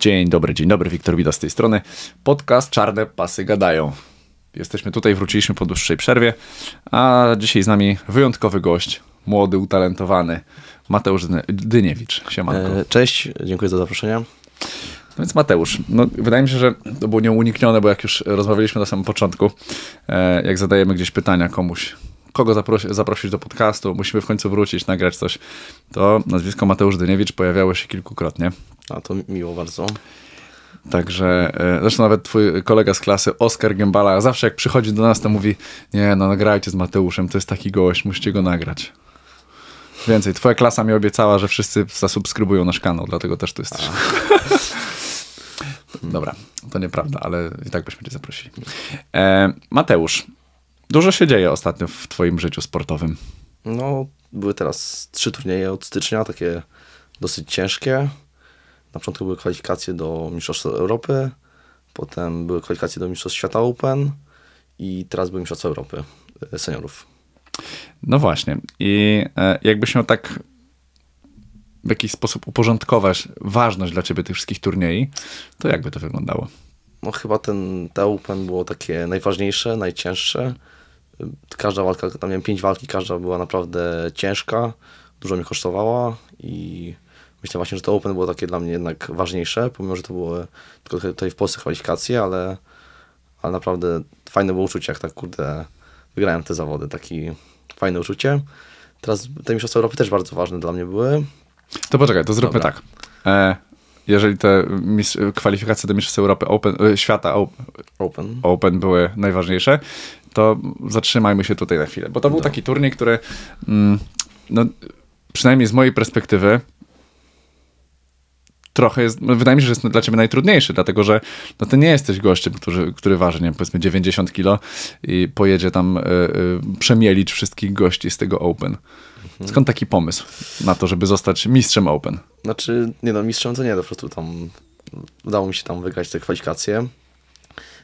Dzień dobry, dzień dobry, Wiktor Wida z tej strony. Podcast Czarne Pasy Gadają. Jesteśmy tutaj, wróciliśmy po dłuższej przerwie, a dzisiaj z nami wyjątkowy gość, młody, utalentowany, Mateusz Dyniewicz. Siemanko. E, Cześć, dziękuję za zaproszenie. No więc Mateusz, no wydaje mi się, że to było nieuniknione, bo jak już rozmawialiśmy na samym początku, e, jak zadajemy gdzieś pytania komuś, kogo zaprosi, zaprosić do podcastu, musimy w końcu wrócić, nagrać coś, to nazwisko Mateusz Dyniewicz pojawiało się kilkukrotnie. A to miło bardzo. Także, e, zresztą nawet twój kolega z klasy, Oskar Gębala, zawsze jak przychodzi do nas, to mówi, nie no, nagrajcie z Mateuszem, to jest taki gość, musicie go nagrać. Więcej, twoja klasa mi obiecała, że wszyscy zasubskrybują nasz kanał, dlatego też tu jesteś. Dobra, to nieprawda, ale i tak byśmy cię zaprosili. E, Mateusz, dużo się dzieje ostatnio w twoim życiu sportowym. No, były teraz trzy turnieje od stycznia, takie dosyć ciężkie. Na początku były kwalifikacje do Mistrzostw Europy, potem były kwalifikacje do Mistrzostw Świata Open i teraz były Mistrzostwa Europy e, seniorów. No właśnie. I e, jakbyś miał tak w jakiś sposób uporządkować ważność dla ciebie tych wszystkich turniej, to jakby to wyglądało? No chyba ten te Open było takie najważniejsze, najcięższe. Każda walka, tam miałem pięć walki, każda była naprawdę ciężka, dużo mnie kosztowała i myślę właśnie, że to Open było takie dla mnie jednak ważniejsze, pomimo, że to były tylko tutaj w Polsce kwalifikacje, ale, ale naprawdę fajne było uczucie, jak tak kurde wygrałem te zawody, taki fajne uczucie. Teraz te Mistrzostwa Europy też bardzo ważne dla mnie były. To poczekaj, to zróbmy Dobra. tak. E, jeżeli te kwalifikacje do Mistrzostw Europy Open, e, świata o- Open. Open były najważniejsze, to zatrzymajmy się tutaj na chwilę. Bo to był taki turniej, który mm, no, przynajmniej z mojej perspektywy trochę jest, wydaje mi się, że jest dla ciebie najtrudniejszy, dlatego że no, ty nie jesteś gościem, który, który waży, nie wiem, powiedzmy 90 kilo i pojedzie tam y, y, przemielić wszystkich gości z tego Open. Skąd taki pomysł na to, żeby zostać mistrzem Open? Znaczy, nie no, mistrzem to nie, po prostu tam udało mi się tam wygrać te kwalifikacje.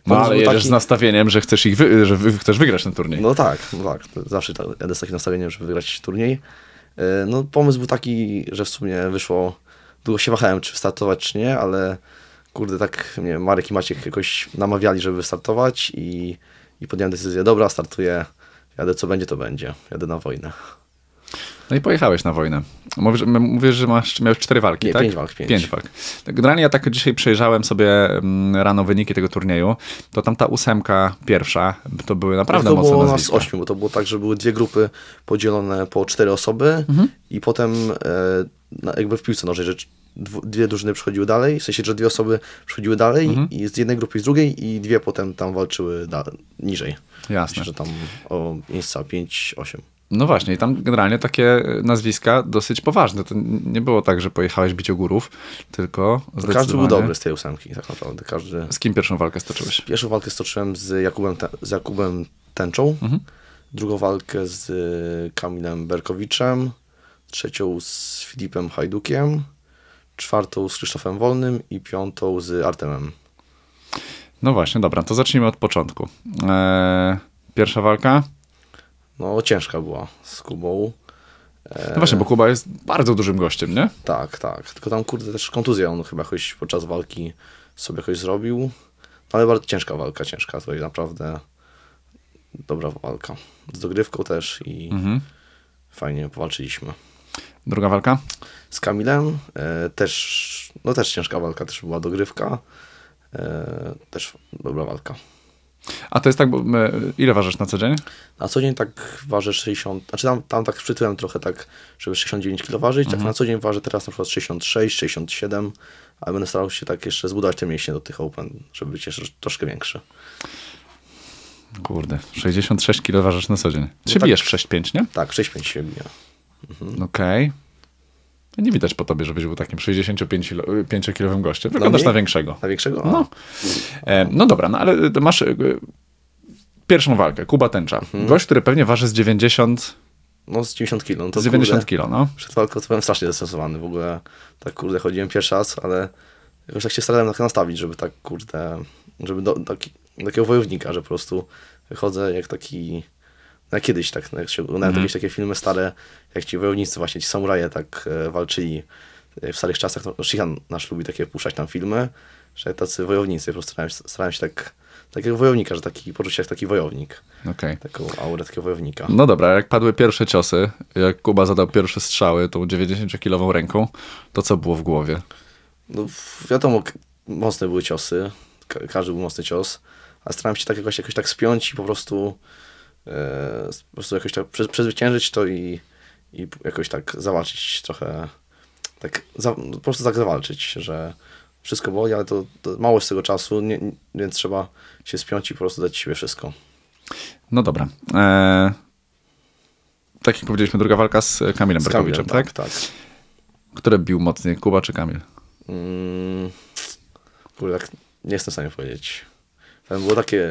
No ale jedziesz taki- z nastawieniem, że chcesz ich wy, że wy, chcesz wygrać ten turniej. No tak, no tak. Zawsze jadę z takim nastawieniem, żeby wygrać turniej. E, No pomysł był taki, że w sumie wyszło, długo się wahałem, czy startować, czy nie, ale kurde, tak Marek i Maciek jakoś namawiali, żeby wystartować i, i podjąłem decyzję, dobra, startuję, jadę, co będzie, to będzie, jadę na wojnę. No i pojechałeś na wojnę. Mówisz, mówisz że masz, miałeś cztery walki, Nie, tak? pięć walk, pięć. walk. Tak, Generalnie ja tak dzisiaj przejrzałem sobie rano wyniki tego turnieju, to tam ta ósemka pierwsza, to były naprawdę to mocne było nas nazwiska. ośmiu, bo to było tak, że były dwie grupy podzielone po cztery osoby Mhm. i potem e, jakby w piłce nożnej, że dwie drużyny przychodziły dalej, w sensie, że dwie osoby przychodziły dalej Mhm. i z jednej grupy i z drugiej i dwie potem tam walczyły da, niżej. Jasne. Myślę, że tam o miejsca 5-8. No właśnie, i tam generalnie takie nazwiska dosyć poważne. To nie było tak, że pojechałeś bić ogórów, tylko Każdy był zdecydowanie- dobry z tej ósemki, tak naprawdę. Każdy. Z kim pierwszą walkę stoczyłeś? Pierwszą walkę stoczyłem z Jakubem, Te- z Jakubem Tęczą, Mhm. drugą walkę z Kamilem Berkowiczem, trzecią z Filipem Hajdukiem, czwartą z Krzysztofem Wolnym i piątą z Artemem. No właśnie, dobra, to zacznijmy od początku. Eee, pierwsza walka? No ciężka była z Kubą. No właśnie, bo Kuba jest bardzo dużym gościem, nie? Tak, tak. Tylko tam kurde też kontuzję on chyba jakoś podczas walki sobie jakoś zrobił. Ale bardzo ciężka walka, ciężka. Tutaj naprawdę dobra walka. Z dogrywką też i Mhm. fajnie powalczyliśmy. Druga walka? Z Kamilem e, też, no też ciężka walka, też była dogrywka. E, też dobra walka. A to jest tak, bo e, ile ważysz na co dzień? Na co dzień tak ważę 60, znaczy tam, tam tak przytyłem trochę tak, żeby 69 kg ważyć, tak na co dzień ważę teraz na przykład 66, 67, ale będę starał się tak jeszcze zbudować te mięśnie do tych open, żeby być jeszcze troszkę większy. Kurde, 66 kilo ważysz na co dzień. Ty się tak. bijesz w 6,5, nie? Tak, 6,5 się bije. Okej. Nie widać po tobie, żebyś był takim 65-kilowym gościem. Wyglądasz na większego. Na większego? A, No. E, no dobra, no ale masz e, pierwszą walkę, Kuba Tęcza. Mhm. Gość, który pewnie waży z 90, No z 90 kg. No to z 90 kurde, kilo, no. Przed walką to byłem strasznie zestresowany. W ogóle tak kurde chodziłem pierwszy raz, ale jakoś tak się starałem tak nastawić, żeby tak kurde, żeby do, taki, takiego wojownika, że po prostu wychodzę jak taki, no jak kiedyś tak, no jak się oglądałem jakieś takie filmy stare, jak ci wojownicy właśnie, ci samuraje tak e, walczyli jak w starych czasach, no, Shihan nasz lubi takie puszczać tam filmy, że tacy wojownicy, po prostu starałem, się- starałem się tak, takiego wojownika, że taki, poczuć się jak taki wojownik, Okej. taką aurę takiego wojownika. No dobra, jak padły pierwsze ciosy, jak Kuba zadał pierwsze strzały tą 90-kilową ręką, to co było w głowie? No wiadomo, mocne były ciosy, ka- każdy był mocny cios, a starałem się tak jakoś, jakoś tak spiąć i po prostu, e, po prostu jakoś tak prze, przezwyciężyć to i, i jakoś tak zawalczyć trochę, tak za, po prostu tak zawalczyć, że wszystko boli, ale to, to mało jest tego czasu, nie, więc trzeba się spiąć i po prostu dać siebie wszystko. No dobra. Eee, tak jak powiedzieliśmy, druga walka z Kamilem Z Berkowiczem, Kamilem, tak? tak. Które bił mocniej, Kuba czy Kamil? Mm, kurde, tak nie jestem w stanie powiedzieć. Tam było takie...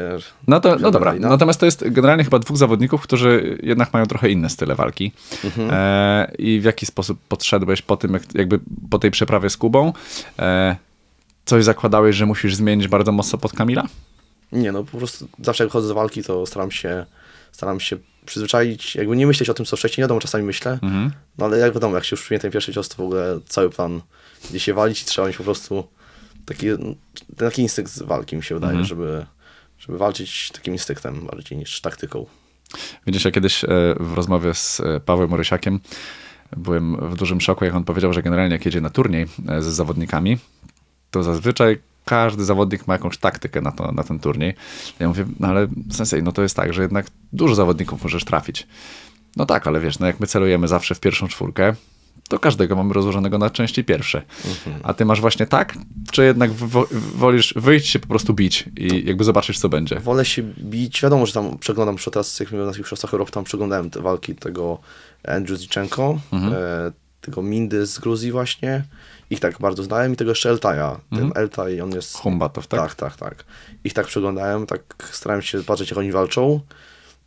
No to, no dobra, Wina. natomiast to jest generalnie chyba dwóch zawodników, którzy jednak mają trochę inne style walki. Mhm. E, I w jaki sposób podszedłeś po tym, jak, jakby po tej przeprawie z Kubą? E, coś zakładałeś, że musisz zmienić bardzo mocno pod Kamila? Nie, no po prostu zawsze jak chodzę do walki, to staram się, staram się przyzwyczaić, jakby nie myśleć o tym, co wcześniej, wiadomo, czasami myślę, Mhm. no ale jak wiadomo, jak się już przyjmie ten pierwszy cios, to w ogóle cały plan idzie się walić i trzeba mieć po prostu taki, taki instynkt z walki, mi się wydaje, Mhm. żeby, żeby walczyć takim instynktem bardziej niż taktyką. Widzisz, ja kiedyś e, w rozmowie z e, Pawłem Morysiakiem byłem w dużym szoku, jak on powiedział, że generalnie jak jedzie na turniej e, z zawodnikami, to zazwyczaj każdy zawodnik ma jakąś taktykę na, to, na ten turniej. Ja mówię, no ale sensei, no to jest tak, że jednak dużo zawodników możesz trafić. No tak, ale wiesz, no jak my celujemy zawsze w pierwszą czwórkę, to każdego mamy rozłożonego na części pierwsze. A ty masz właśnie tak, czy jednak wo- wolisz wyjść się po prostu bić i jakby zobaczysz, co będzie? Wolę się bić, wiadomo, że tam przeglądam, że teraz jak byłem na tych mistrzostwach Europy, tam przeglądałem te walki tego Andrew Ziczenko, Mhm. e, tego Mindy z Gruzji właśnie, ich tak bardzo znałem i tego jeszcze Eltaja, ten Eltaj, on jest... Humbatow, Mhm. tak? Tak, tak, tak. Ich tak przeglądałem, tak starałem się patrzeć, jak oni walczą.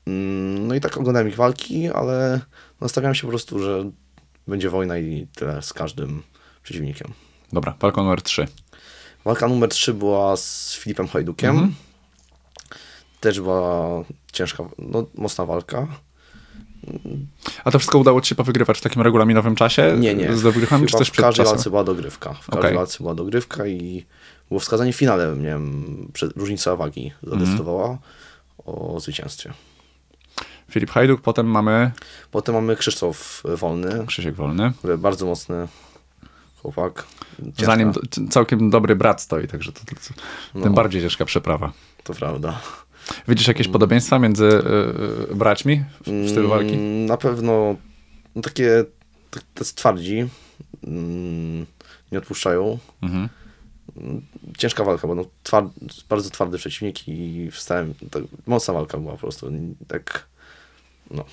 Mm, No i tak oglądałem ich walki, ale nastawiałem się po prostu, że będzie wojna i tyle z każdym przeciwnikiem. Dobra, walka numer 3. Walka numer 3 była z Filipem Hajdukiem. Mhm. Też była ciężka, no mocna walka. A to wszystko udało ci się powygrywać w takim regulaminowym czasie? Nie, nie. Z dogrywkami, czy też w każdej walce była dogrywka. W każdej Okej. walce była dogrywka i było wskazanie w finale, nie wiem, różnica wagi zadecydowała Mhm. o zwycięstwie. Filip Hajduk, potem mamy Potem mamy Krzysztof Wolny, Krzysiek Wolny. bardzo mocny chłopak. Ciężka, Za nim całkiem dobry brat stoi, także to, to, to No. tym bardziej ciężka przeprawa. To prawda. Widzisz jakieś podobieństwa między y, y, braćmi w stylu walki? Mm, Na pewno no, takie, tak- tacy twardzi, mm, nie odpuszczają. Mhm. Ciężka walka, bo no, tward, bardzo twardy przeciwnik i wstałem, tak, mocna walka była po prostu. Tak, no.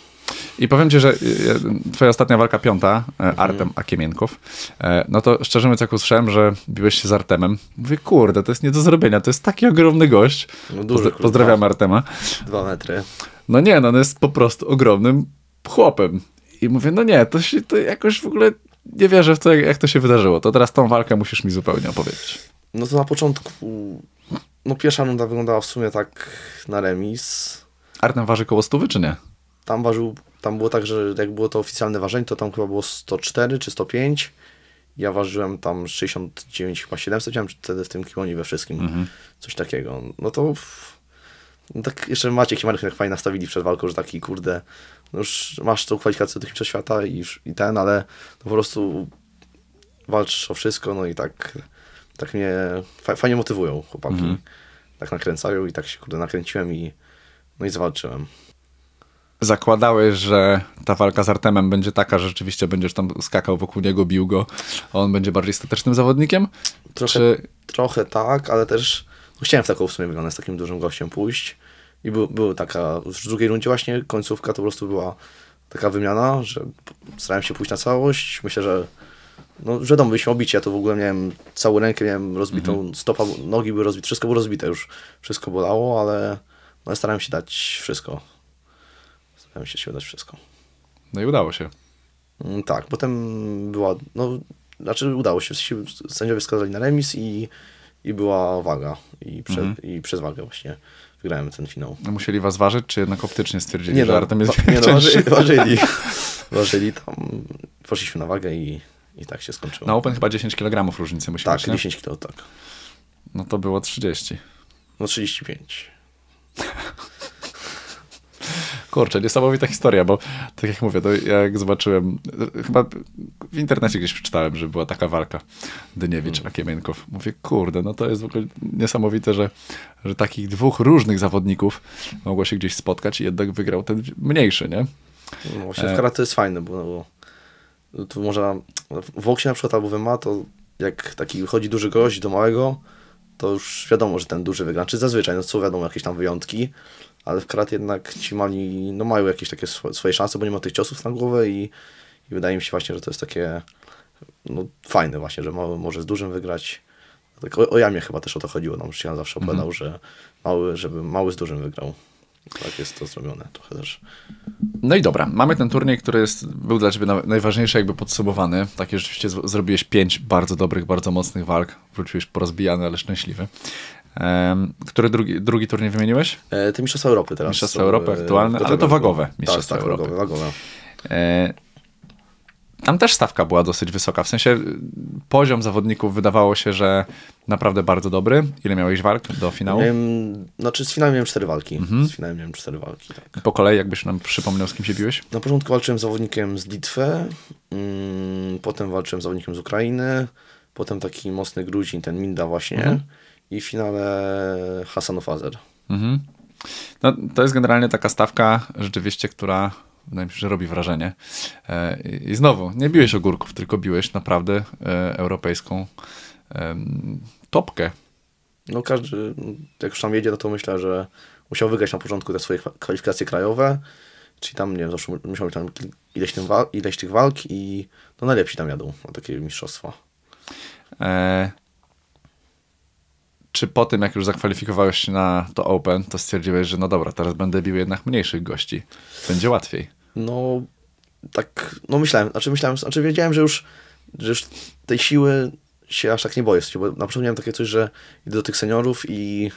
I powiem ci, że y, y, twoja ostatnia walka, piąta, Mhm. e, Artem Akiemienków, e, no to szczerze mówiąc, jak usłyszałem, że biłeś się z Artemem, mówię, kurde, to jest nie do zrobienia, to jest taki ogromny gość. No Pozdra- pozdrawiam Artema. Dwa metry. No nie, no on jest po prostu ogromnym chłopem. I mówię, no nie, to, się, to jakoś w ogóle nie wierzę w to, jak, jak to się wydarzyło. To teraz tą walkę musisz mi zupełnie opowiedzieć. No to na początku, no pierwsza runda wyglądała w sumie tak na remis. Artem waży koło stówy, czy nie? Tam ważył, tam było tak, że jak było to oficjalne ważenie, to tam chyba było 104 czy 105. Ja ważyłem tam 69, chyba 700, miałem wtedy w tym kimonie we wszystkim. Coś takiego. No to no tak jeszcze Maciek i Marek tak fajnie nastawili przed walką, że taki kurde, no już masz tą kwalifikację do Mistrzostw Świata i, i ten, ale no po prostu walczysz o wszystko, no i tak, tak mnie fa- fajnie motywują chłopaki. Tak nakręcają i tak się kurde nakręciłem i no i zawalczyłem. Zakładałeś, że ta walka z Artemem będzie taka, że rzeczywiście będziesz tam skakał wokół niego, bił go, a on będzie bardziej statecznym zawodnikiem? Trochę, Czy trochę tak, ale też no chciałem w taką w sumie wyglądać z takim dużym gościem pójść. I był, był taka, w drugiej rundzie właśnie końcówka to po prostu była taka wymiana, że starałem się pójść na całość. Myślę, że no wiadomo, byliśmy obici, ja to w ogóle miałem całą rękę, miałem rozbitą stopa, nogi były rozbite, wszystko było rozbite już, wszystko bolało, ale no, starałem się dać wszystko. Starałem się, się dać wszystko. no i udało się. Mm, Tak, potem była, no, znaczy udało się, sędziowie wskazali na remis i, i była waga i, prze, Mhm. i przez wagę właśnie wygrałem ten finał. Musieli was ważyć, czy jednak optycznie stwierdzili, Nie że no, Artem jest wa- nie no cięższy? ważyli, ważyli, tam, poszliśmy na wagę i, I tak się skończyło. Na Open chyba 10 kg różnicy musi tak, nie? 10 kg, tak. No to było 30. No 35. Kurczę, niesamowita historia, bo tak jak mówię, to jak zobaczyłem, chyba w internecie gdzieś przeczytałem, że była taka walka Dyniewicz a Kiemienkow. Mówię, kurde, no to jest w ogóle niesamowite, że, że takich dwóch różnych zawodników mogło się gdzieś spotkać i jednak wygrał ten mniejszy, nie? No właśnie w karate to jest fajne, bo, no, bo tu można, w boksie na przykład albo w MMA, to jak taki wychodzi duży gość do małego, to już wiadomo, że ten duży wygra. Czy zazwyczaj, no są wiadomo jakieś tam wyjątki, ale w karate jednak ci mali, no mają jakieś takie swo- swoje szanse, bo nie ma tych ciosów na głowę i, i wydaje mi się właśnie, że to jest takie no, fajne właśnie, że mały może z dużym wygrać. Tak o, o jamie chyba też o to chodziło, nam Jan zawsze opowiadał, że mały, żeby mały z dużym wygrał. Tak jest to zrobione trochę też. No i dobra, mamy ten turniej, który jest, był dla ciebie na- najważniejszy, jakby podsumowany. Takie rzeczywiście zrobiłeś pięć bardzo dobrych, bardzo mocnych walk. Wróciłeś porozbijany, ale szczęśliwy. Który drugi, drugi turniej wymieniłeś? Te Mistrzostwa Europy teraz. Mistrzostwa Europy e, aktualne, ale to wagowe Mistrzostwa tak, tak, Europy. wagowe, wagowe. Tam też stawka była dosyć wysoka. W sensie poziom zawodników wydawało się, że naprawdę bardzo dobry. Ile miałeś walk do finału? Miałem, znaczy z finałem miałem cztery walki. Mhm. Z finałem miałem cztery walki, tak. Po kolei, jakbyś nam przypomniał, z kim się biłeś? Na początku walczyłem z zawodnikiem z Litwy, mm, potem walczyłem z zawodnikiem z Ukrainy, potem taki mocny Gruzin, ten Minda właśnie Mhm. I w finale Hasanów Azer. Mhm. No, to jest generalnie taka stawka rzeczywiście, która wydaje mi się, że robi wrażenie. E, I znowu, nie biłeś ogórków, tylko biłeś naprawdę e, europejską topkę. No każdy, jak już tam jedzie, no to myślę, że musiał wygrać na początku te swoje kwa- kwalifikacje krajowe, czyli tam, nie wiem, zawsze mu- musiał mieć tam ileś, tym wa- ileś tych walk i no najlepsi tam jadą na takie mistrzostwa. E, czy po tym, jak już zakwalifikowałeś się na to Open, to stwierdziłeś, że no dobra, teraz będę bił jednak mniejszych gości. Będzie łatwiej. No, tak, no myślałem, znaczy myślałem, znaczy wiedziałem, że już, że już tej siły się aż tak nie boję, bo na początku miałem takie coś, że idę do tych seniorów i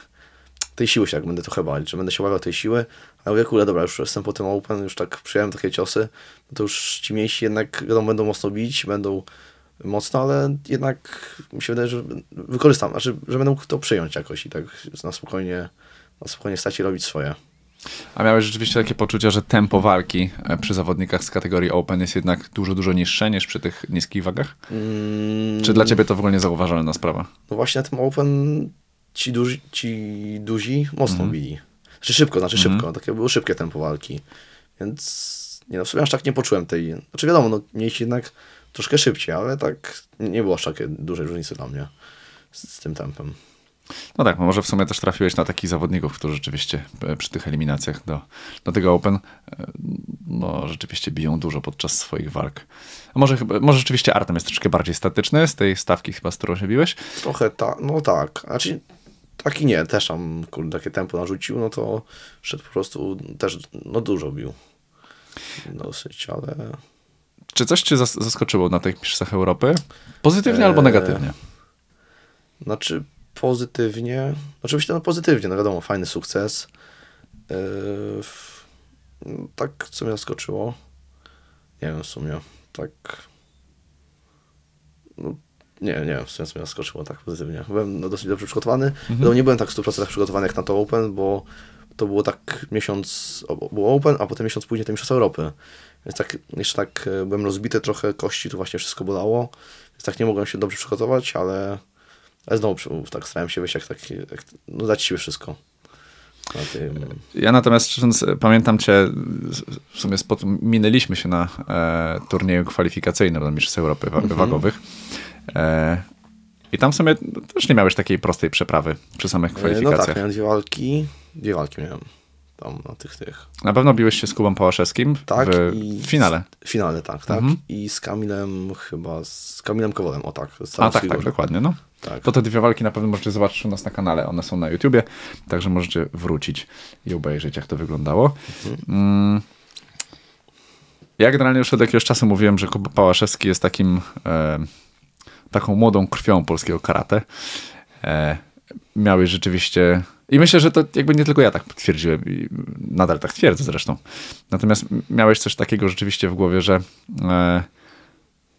tej siły się tak będę trochę bać, że będę się obawiał tej siły, ale mówię, kurde, dobra, już jestem po tym Open, już tak przyjąłem takie ciosy, no to już ci mniejsi jednak, wiadomo, będą mocno bić, będą mocno, ale jednak mi się wydaje, że wykorzystam, znaczy, że będę mógł to przyjąć jakoś i tak na spokojnie, na spokojnie stać i robić swoje. A miałeś rzeczywiście takie poczucie, że tempo walki e, przy zawodnikach z kategorii Open jest jednak dużo, dużo niższe niż przy tych niskich wagach? Mm, Czy dla ciebie to w ogóle niezauważalna sprawa? No właśnie na tym Open ci duzi, ci duzi mocno bili. Znaczy szybko, znaczy szybko. Takie było szybkie tempo walki. Więc nie no, w sumie aż tak nie poczułem tej... Znaczy wiadomo, no mniejsi jednak troszkę szybciej, ale tak nie było aż takie dużej różnicy dla mnie z, z tym tempem. No tak, no może w sumie też trafiłeś na takich zawodników, którzy rzeczywiście e, przy tych eliminacjach do, do tego Open e, no rzeczywiście biją dużo podczas swoich walk. A może, chyba- może rzeczywiście Artem jest troszkę bardziej statyczny z tej stawki chyba, z którą się biłeś? Trochę tak, no tak. Znaczy tak i nie, też tam kurde, takie tempo narzucił, no to szedł po prostu też no dużo bił. Dosyć, ale... Czy coś cię zas- zaskoczyło na tych mistrzostwach Europy? Pozytywnie albo Eee, negatywnie? Znaczy pozytywnie, oczywiście no pozytywnie, no wiadomo, fajny sukces. F- no, tak, co mnie zaskoczyło, nie wiem w sumie, tak, no, nie, nie wiem w sumie, co mnie zaskoczyło tak pozytywnie. Byłem no, dosyć dobrze przygotowany, no, nie byłem tak w 100% przygotowany jak na to Open, bo to było tak miesiąc, było Open, a potem miesiąc później to Mistrzostwa Europy. Więc tak, jeszcze tak e, byłem rozbity trochę, kości tu właśnie wszystko bolało, więc tak nie mogłem się dobrze przygotować, ale ale znowu tak starałem się wyjść jak taki, jak, no dać siebie wszystko. Na tym, Ja natomiast pamiętam cię, w sumie spod, minęliśmy się na e, turnieju kwalifikacyjnym do Mistrzostw Europy wa- wagowych. E, I tam w sumie też nie miałeś takiej prostej przeprawy przy samych no tak, kwalifikacjach. miałem dwie walki, dwie walki miałem tam na tych, tych. Na pewno biłeś się z Kubą Pałaszewskim Tak, w i finale. W finale, tak, tak. Mhm. I z Kamilem chyba, z Kamilem Kowalem, o tak. Z A tak, tak, dokładnie. No. Tak. To te dwie walki na pewno możecie zobaczyć u nas na kanale. One są na YouTubie, także możecie wrócić i obejrzeć, jak to wyglądało. Mm. Ja generalnie już od jakiegoś czasu mówiłem, że Kuba Pałaszewski jest takim e, taką młodą krwią polskiego karate. E, miałeś rzeczywiście... I myślę, że to jakby nie tylko ja tak twierdziłem i nadal tak twierdzę zresztą. Natomiast miałeś coś takiego rzeczywiście w głowie, że e,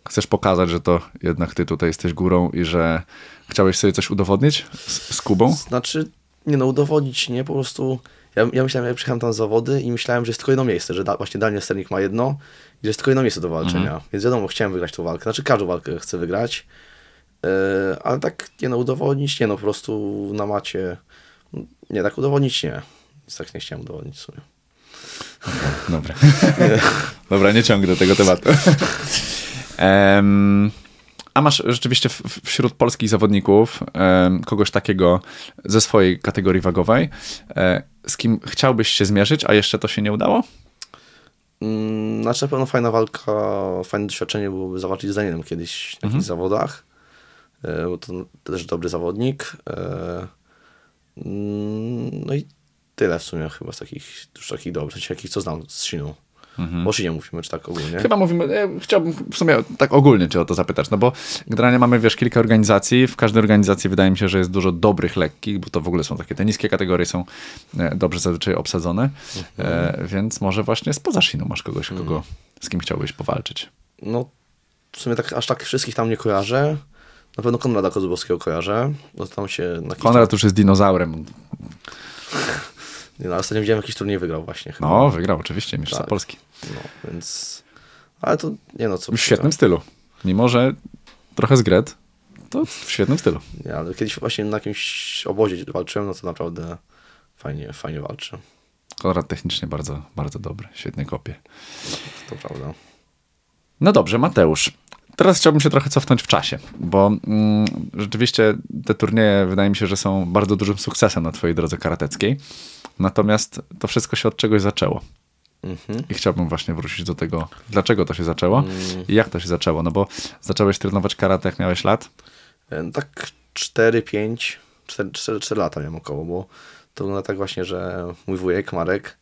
chcesz pokazać, że to jednak ty tutaj jesteś górą i że chciałeś sobie coś udowodnić z, z Kubą? Znaczy, nie no, udowodnić, nie, po prostu... Ja, ja myślałem, jak przyjechałem tam na zawody i myślałem, że jest tylko jedno miejsce, że da, właśnie Daniel Sternik ma jedno i że jest tylko jedno miejsce do walczenia. Więc wiadomo, chciałem wygrać tą walkę. Znaczy, każdą walkę chcę wygrać. Yy, ale tak, nie no, udowodnić, nie no, po prostu na macie... Nie, tak udowodnić nie. Nic tak nie chciałem udowodnić w sumie. Dobra. Dobra, nie ciągnę tego tematu. Em, a masz rzeczywiście w, w- wśród polskich zawodników em, kogoś takiego ze swojej kategorii wagowej, e, z kim chciałbyś się zmierzyć, a jeszcze to się nie udało? Mm, Znaczy na pewno fajna walka, fajne doświadczenie byłoby zawalczyć z Danielem kiedyś na jakichś zawodach, e, bo to też dobry zawodnik. e, No i tyle w sumie chyba z takich, już takich dobrych, takich co znam z Shiną. O Shinie mówimy, czy tak ogólnie? Chyba mówimy, e, chciałbym w sumie tak ogólnie cię o to zapytać, no bo generalnie mamy, wiesz, kilka organizacji, w każdej organizacji wydaje mi się, że jest dużo dobrych lekkich, bo to w ogóle są takie, te niskie kategorie są e, dobrze zazwyczaj obsadzone, e, więc może właśnie spoza Shinu masz kogoś, kogo, z kim chciałbyś powalczyć. No w sumie tak, aż tak wszystkich tam nie kojarzę. Na pewno Konrada Kozłowskiego kojarzę, bo tam się na Konrad już jest dinozaurem. Nie, no, ostatnio widziałem jakiś turniej wygrał właśnie chyba. No, wygrał oczywiście mistrzostwo Tak. Polski. No, więc... Ale to, nie no, co... W świetnym stylu. Mimo, że trochę zgret, to w świetnym stylu. Nie, ale kiedyś właśnie na jakimś obozie walczyłem, no to naprawdę fajnie, fajnie walczy. Konrad technicznie bardzo, bardzo dobry. Świetnie kopie. To prawda. No dobrze, Mateusz. Teraz chciałbym się trochę cofnąć w czasie, bo mm, rzeczywiście te turnieje wydaje mi się, że są bardzo dużym sukcesem na twojej drodze karateckiej. Natomiast to wszystko się od czegoś zaczęło. Mhm. I chciałbym właśnie wrócić do tego, dlaczego to się zaczęło i jak to się zaczęło. No bo zacząłeś trenować karate, jak miałeś lat? E, No tak 4, 5, 4, 4, 4 lata miałem około, bo to wygląda tak właśnie, że mój wujek Marek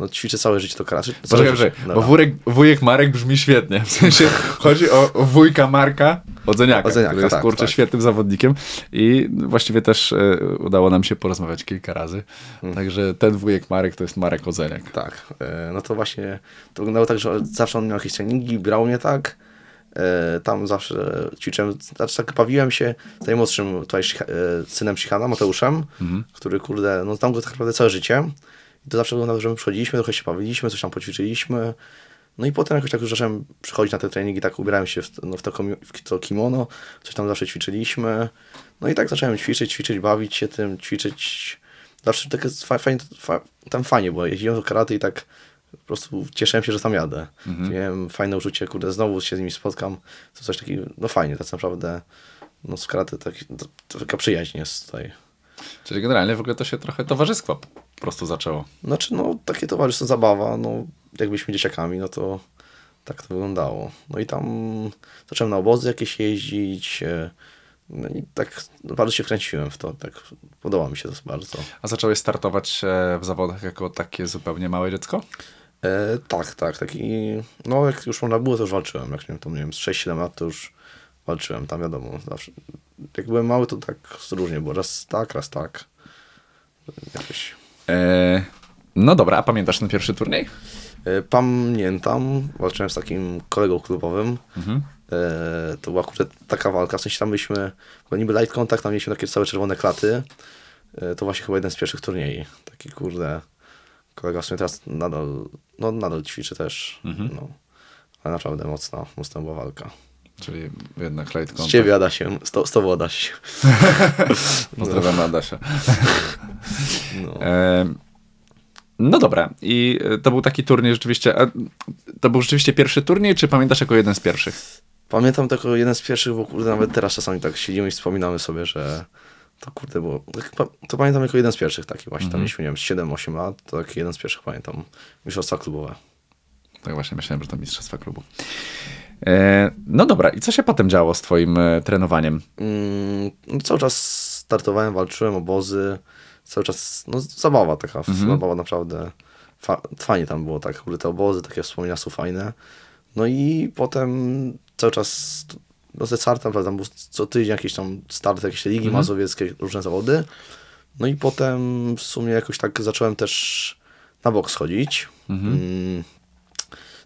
no, ćwiczy całe życie to. Całe Poczekaj, życie. poczekaj, bo wujek, wujek Marek brzmi świetnie. W sensie chodzi o wujka Marka Odzeniaka, Odzeniaka, który jest tak, kurczę tak. świetnym zawodnikiem i właściwie też e, udało nam się porozmawiać kilka razy. Hmm. Także ten wujek Marek to jest Marek Odzeniak. Tak, e, no to właśnie to wyglądało tak, że zawsze on miał jakieś treningi, brał mnie tak. E, Tam zawsze ćwiczyłem, znaczy tak bawiłem się z najmłodszym tutaj synem Shichana, Mateuszem, który kurde, no znam go tak naprawdę całe życie. I to zawsze wyglądało, że my przychodziliśmy, trochę się bawiliśmy, coś tam poćwiczyliśmy. No i potem jakoś tak już zacząłem przychodzić na te treningi, tak ubierałem się w, no, w, to, w to kimono, coś tam zawsze ćwiczyliśmy. No i tak zacząłem ćwiczyć, ćwiczyć, bawić się tym, ćwiczyć. Zawsze tak jest fa- fajnie, fa- tam fajnie, bo jeździłem do karate i tak po prostu cieszyłem się, że tam jadę. Miałem fajne uczucie, kurde, znowu się z nimi spotkam. To coś takiego, no fajnie, tak naprawdę, no z karate taki, to, to taka przyjaźń jest tutaj. Czyli generalnie w ogóle to się trochę towarzystwa po prostu zaczęło. Znaczy, no takie towarzystwo, zabawa, no jak byliśmy dzieciakami, no to tak to wyglądało. No i tam zacząłem na obozy jakieś jeździć, e, no i tak bardzo się wkręciłem w to, tak podoba mi się to bardzo. A zacząłeś startować e, w zawodach jako takie zupełnie małe dziecko? E, tak, tak, taki, no jak już można było, to już walczyłem, jak miałem to, nie wiem, z 6-7 lat, to już walczyłem, tam wiadomo, zawsze, jak byłem mały, to tak różnie było, raz tak, raz tak, jakoś. E, no dobra, a pamiętasz ten pierwszy turniej? E, Pamiętam, walczyłem z takim kolegą klubowym. E, to była kurde, taka walka, w sensie tam byliśmy, bo niby light contact, tam mieliśmy takie całe czerwone klaty. To właśnie chyba jeden z pierwszych turniej. Taki kurde, kolega w sumie teraz nadal, no nadal ćwiczy też. No. Ale naprawdę mocna, mocna była walka. Czyli jednak light Z contact. ciebie Adasie, z, to, z tobą Adaś. Pozdrawiam Adasia. No. E, no dobra, i to był taki turniej rzeczywiście. To był rzeczywiście pierwszy turniej, czy pamiętasz jako jeden z pierwszych? Pamiętam tylko jeden z pierwszych, bo kurde, nawet teraz czasami tak siedzimy i wspominamy sobie, że to kurde było. To, to pamiętam jako jeden z pierwszych takich właśnie. Tam mieliśmy, nie wiem, 7-8 lat, to taki jeden z pierwszych pamiętam. Mistrzostwa klubowe. Tak właśnie myślałem, że to mistrzostwa klubu. E, no dobra, i co się potem działo z twoim e, trenowaniem? Mm, no, cały czas startowałem, walczyłem, obozy. Cały czas, no zabawa taka, zabawa naprawdę. Fa- fajnie tam było, tak, te obozy, takie wspomnienia są fajne. No i potem cały czas, no ze startem, prawda, tam był co tydzień jakiś tam start, jakieś ligi mazowieckie, różne zawody. No i potem w sumie jakoś tak zacząłem też na bok schodzić. Mm,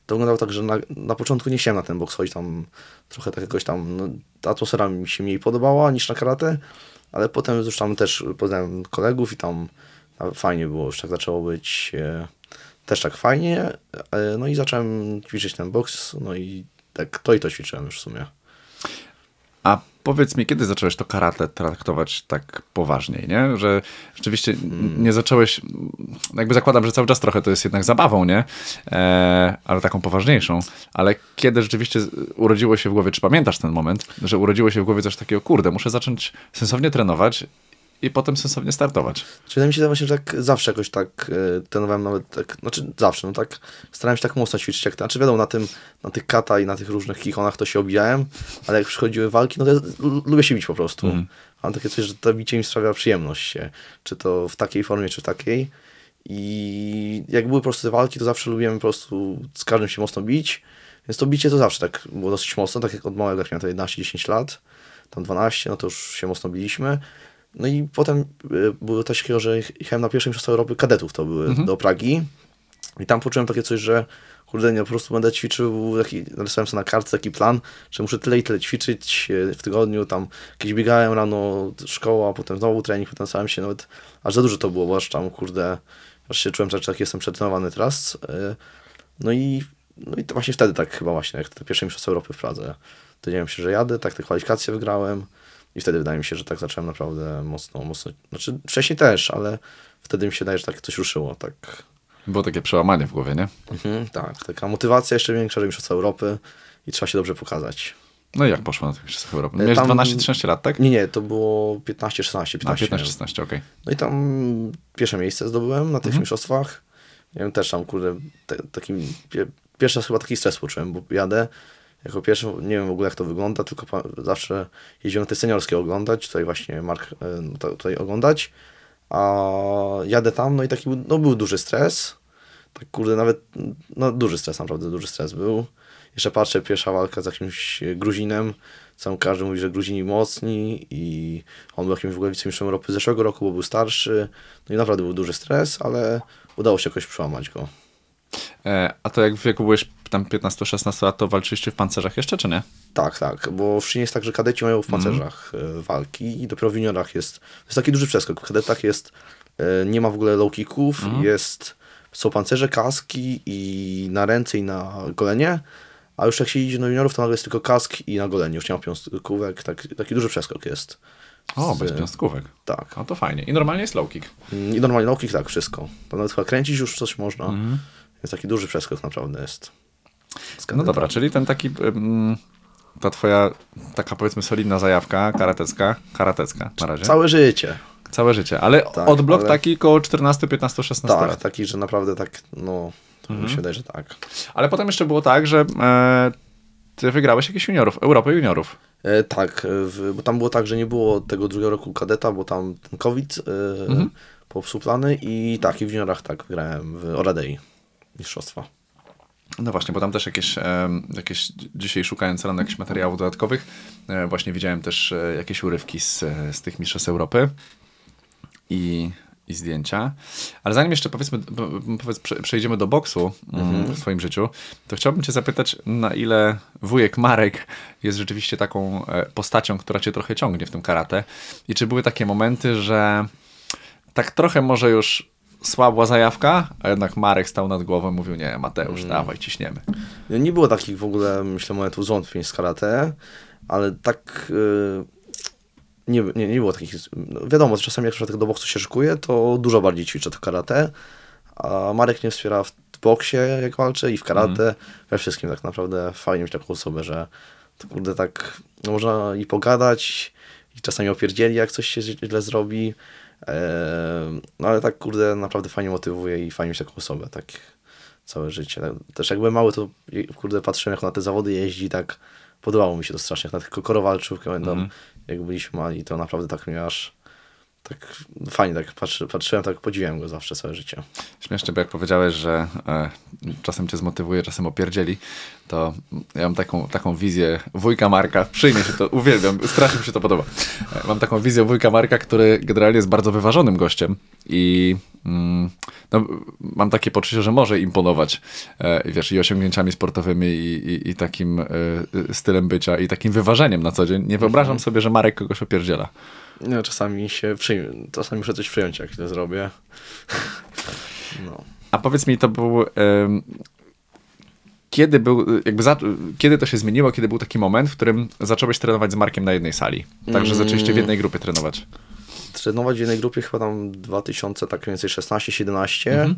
to wyglądało tak, że na, na początku nie chciałem na ten boks chodzić, tam trochę tak jakoś tam, no, ta atmosfera mi się mniej podobała niż na karate, ale potem już tam też poznałem kolegów i tam fajnie było, już tak zaczęło być e, też tak fajnie, e, no i zacząłem ćwiczyć ten boks, no i tak to i to ćwiczyłem już w sumie. A powiedz mi, kiedy zacząłeś to karate traktować tak poważniej, nie? Że rzeczywiście nie zacząłeś, jakby zakładam, że cały czas trochę to jest jednak zabawą, nie? E, ale taką poważniejszą. Ale kiedy rzeczywiście urodziło się w głowie, czy pamiętasz ten moment, że urodziło się w głowie coś takiego, kurde, muszę zacząć sensownie trenować i potem sensownie startować. Czyli wydaje mi się, właśnie, że tak zawsze jakoś tak e, trenowałem nawet tak, znaczy zawsze, no tak starałem się tak mocno ćwiczyć, jak, znaczy wiadomo, na tym, na tych kata i na tych różnych kichonach to się obijałem, ale jak przychodziły walki, no to ja lubię się bić po prostu. Mm. Mam takie coś, że to bicie mi sprawia przyjemność się, czy to w takiej formie, czy w takiej. I jak były po prostu te walki, to zawsze lubiłem po prostu z każdym się mocno bić. Więc to bicie to zawsze tak było dosyć mocno, tak jak od małego, jak miałem 11-10 lat, tam 12, no to już się mocno biliśmy. No i potem y, było coś takiego, że jechałem na pierwsze mistrzostwa Europy kadetów, to były mhm. do Pragi. I tam poczułem takie coś, że kurde, nie, po prostu będę ćwiczył, taki, narysowałem sobie na kartce taki plan, że muszę tyle i tyle ćwiczyć y, w tygodniu, tam jakieś biegałem rano, szkoła, potem znowu trening, potem starałem się nawet, aż za dużo to było, bo aż tam, kurde, aż się czułem, że tak jestem przetrenowany teraz. Y, no i, no i to właśnie wtedy tak chyba właśnie, jak te pierwsze mistrzostwa Europy w Pradze, dowiedziałem się, że jadę, tak te kwalifikacje wygrałem, i wtedy wydaje mi się, że tak zacząłem naprawdę mocno, mocno, znaczy wcześniej też, ale wtedy mi się wydaje, że tak coś ruszyło, tak. Było takie przełamanie w głowie, nie? Mhm, tak, taka motywacja jeszcze większa, że mistrzostwa Europy i trzeba się dobrze pokazać. No i jak poszło na tych mistrzostwach Europy? Miałeś 12-13 lat, tak? Nie, nie, to było 15-16. 15, 15-16, okej. Okay. No i tam pierwsze miejsce zdobyłem na tych mhm. mistrzostwach. Wiem, też tam, kurde, te, takim, pierwszy raz chyba taki stres poczułem, bo jadę, jako pierwszy, nie wiem w ogóle jak to wygląda, tylko zawsze jeździłem te seniorskie oglądać, tutaj właśnie Mark e, tutaj oglądać, a jadę tam, no i taki no był duży stres, tak kurde nawet, no duży stres naprawdę, duży stres był. Jeszcze patrzę, pierwsza walka z jakimś Gruzinem, sam każdy mówi, że Gruzini mocni i on był jakimś w ogóle wicemistrzem Europy zeszłego roku, bo był starszy, no i naprawdę był duży stres, ale udało się jakoś przełamać go. E, a to jak w wieku byłeś tam 15-16 lat, to walczyliście w pancerzach jeszcze, czy nie? Tak, tak, bo w Szynie jest tak, że kadeci mają w mhm. pancerzach mm. walki i dopiero w juniorach jest, jest taki duży przeskok. W kadetach jest, e, nie ma w ogóle low kicków, mm. jest, są pancerze, kaski i na ręce i na golenie, a już jak się idzie do juniorów, to nagle jest tylko kask i na golenie, już nie ma piąstkówek, tak, taki duży przeskok jest. O, bez piąstkówek. Tak. No to fajnie. I normalnie jest low kick. I normalnie low kick, tak, wszystko. To nawet chyba kręcić już coś można. Mm. Jest taki duży przeskok naprawdę jest. No dobra, czyli ten taki, ta twoja taka powiedzmy solidna zajawka karatecka, karatecka na razie. Całe życie. Całe życie, ale tak, odblok ale... taki koło 14, 15, 16 tak, lat. taki, że naprawdę tak, no, mhm. mi się wydaje, że tak. Ale potem jeszcze było tak, że e, ty wygrałeś jakichś juniorów, Europę juniorów. E, tak, w, bo tam było tak, że nie było tego drugiego roku kadeta, bo tam ten COVID e, mhm. popsuł plany i tak, i w juniorach tak wygrałem w Oradei mistrzostwa. No właśnie, bo tam też jakieś, jakieś dzisiaj szukając rano jakichś materiałów dodatkowych, e, właśnie widziałem też e, jakieś urywki z, z tych mistrzostw Europy i, i zdjęcia. Ale zanim jeszcze powiedzmy, powiedz, przejdziemy do boksu mm, mhm. w swoim życiu, to chciałbym cię zapytać, na ile wujek Marek jest rzeczywiście taką e, postacią, która cię trochę ciągnie w tym karate i czy były takie momenty, że tak trochę może już słabła zajawka, a jednak Marek stał nad głową i mówił, nie, Mateusz, mm. dawaj, ciśniemy. Nie było takich w ogóle, myślę, momentów zwątpień z karate, ale tak... Yy, nie, nie, nie było takich... No wiadomo, czasami jak do boksu się szykuje, to dużo bardziej ćwiczę to karate, a Marek mnie wspiera w boksie, jak walczę, i w karate, mm. we wszystkim tak naprawdę. Fajnie mieć taką osobę, że to kurde tak no, można i pogadać, i czasami opierdzieli, jak coś się źle zrobi, no ale tak, kurde, naprawdę fajnie motywuje i fajnie mieć taką osobę, tak całe życie. Też jak byłem mały, to kurde, patrzyłem jak na te zawody jeździ, tak podobało mi się to strasznie, jak na tych kokorowalczów, pamiętam, mm -hmm. jak byliśmy mali, to naprawdę tak mnie aż tak fajnie tak patrzy, patrzyłem, tak podziwiałem go zawsze całe życie. Śmiesznie, bo jak powiedziałeś, że e, czasem cię zmotywuje, czasem opierdzieli, to ja mam taką, taką wizję wujka Marka, przyjmie się to, uwielbiam, strasznie mi się to podoba. E, mam taką wizję wujka Marka, który generalnie jest bardzo wyważonym gościem i mm, no, mam takie poczucie, że może imponować, e, wiesz, i osiągnięciami sportowymi, i, i, i takim e, stylem bycia, i takim wyważeniem na co dzień. Nie wyobrażam Mhm. sobie, że Marek kogoś opierdziela. No, czasami się przyjmie, czasami muszę coś przyjąć, jak to zrobię. No. A powiedz mi, to był. kiedy był, jakby za, kiedy to się zmieniło, kiedy był taki moment, w którym zacząłeś trenować z Markiem na jednej sali? Także zaczęliście w jednej grupie trenować. Trenować w jednej grupie chyba tam 2000, tak więcej 16-17,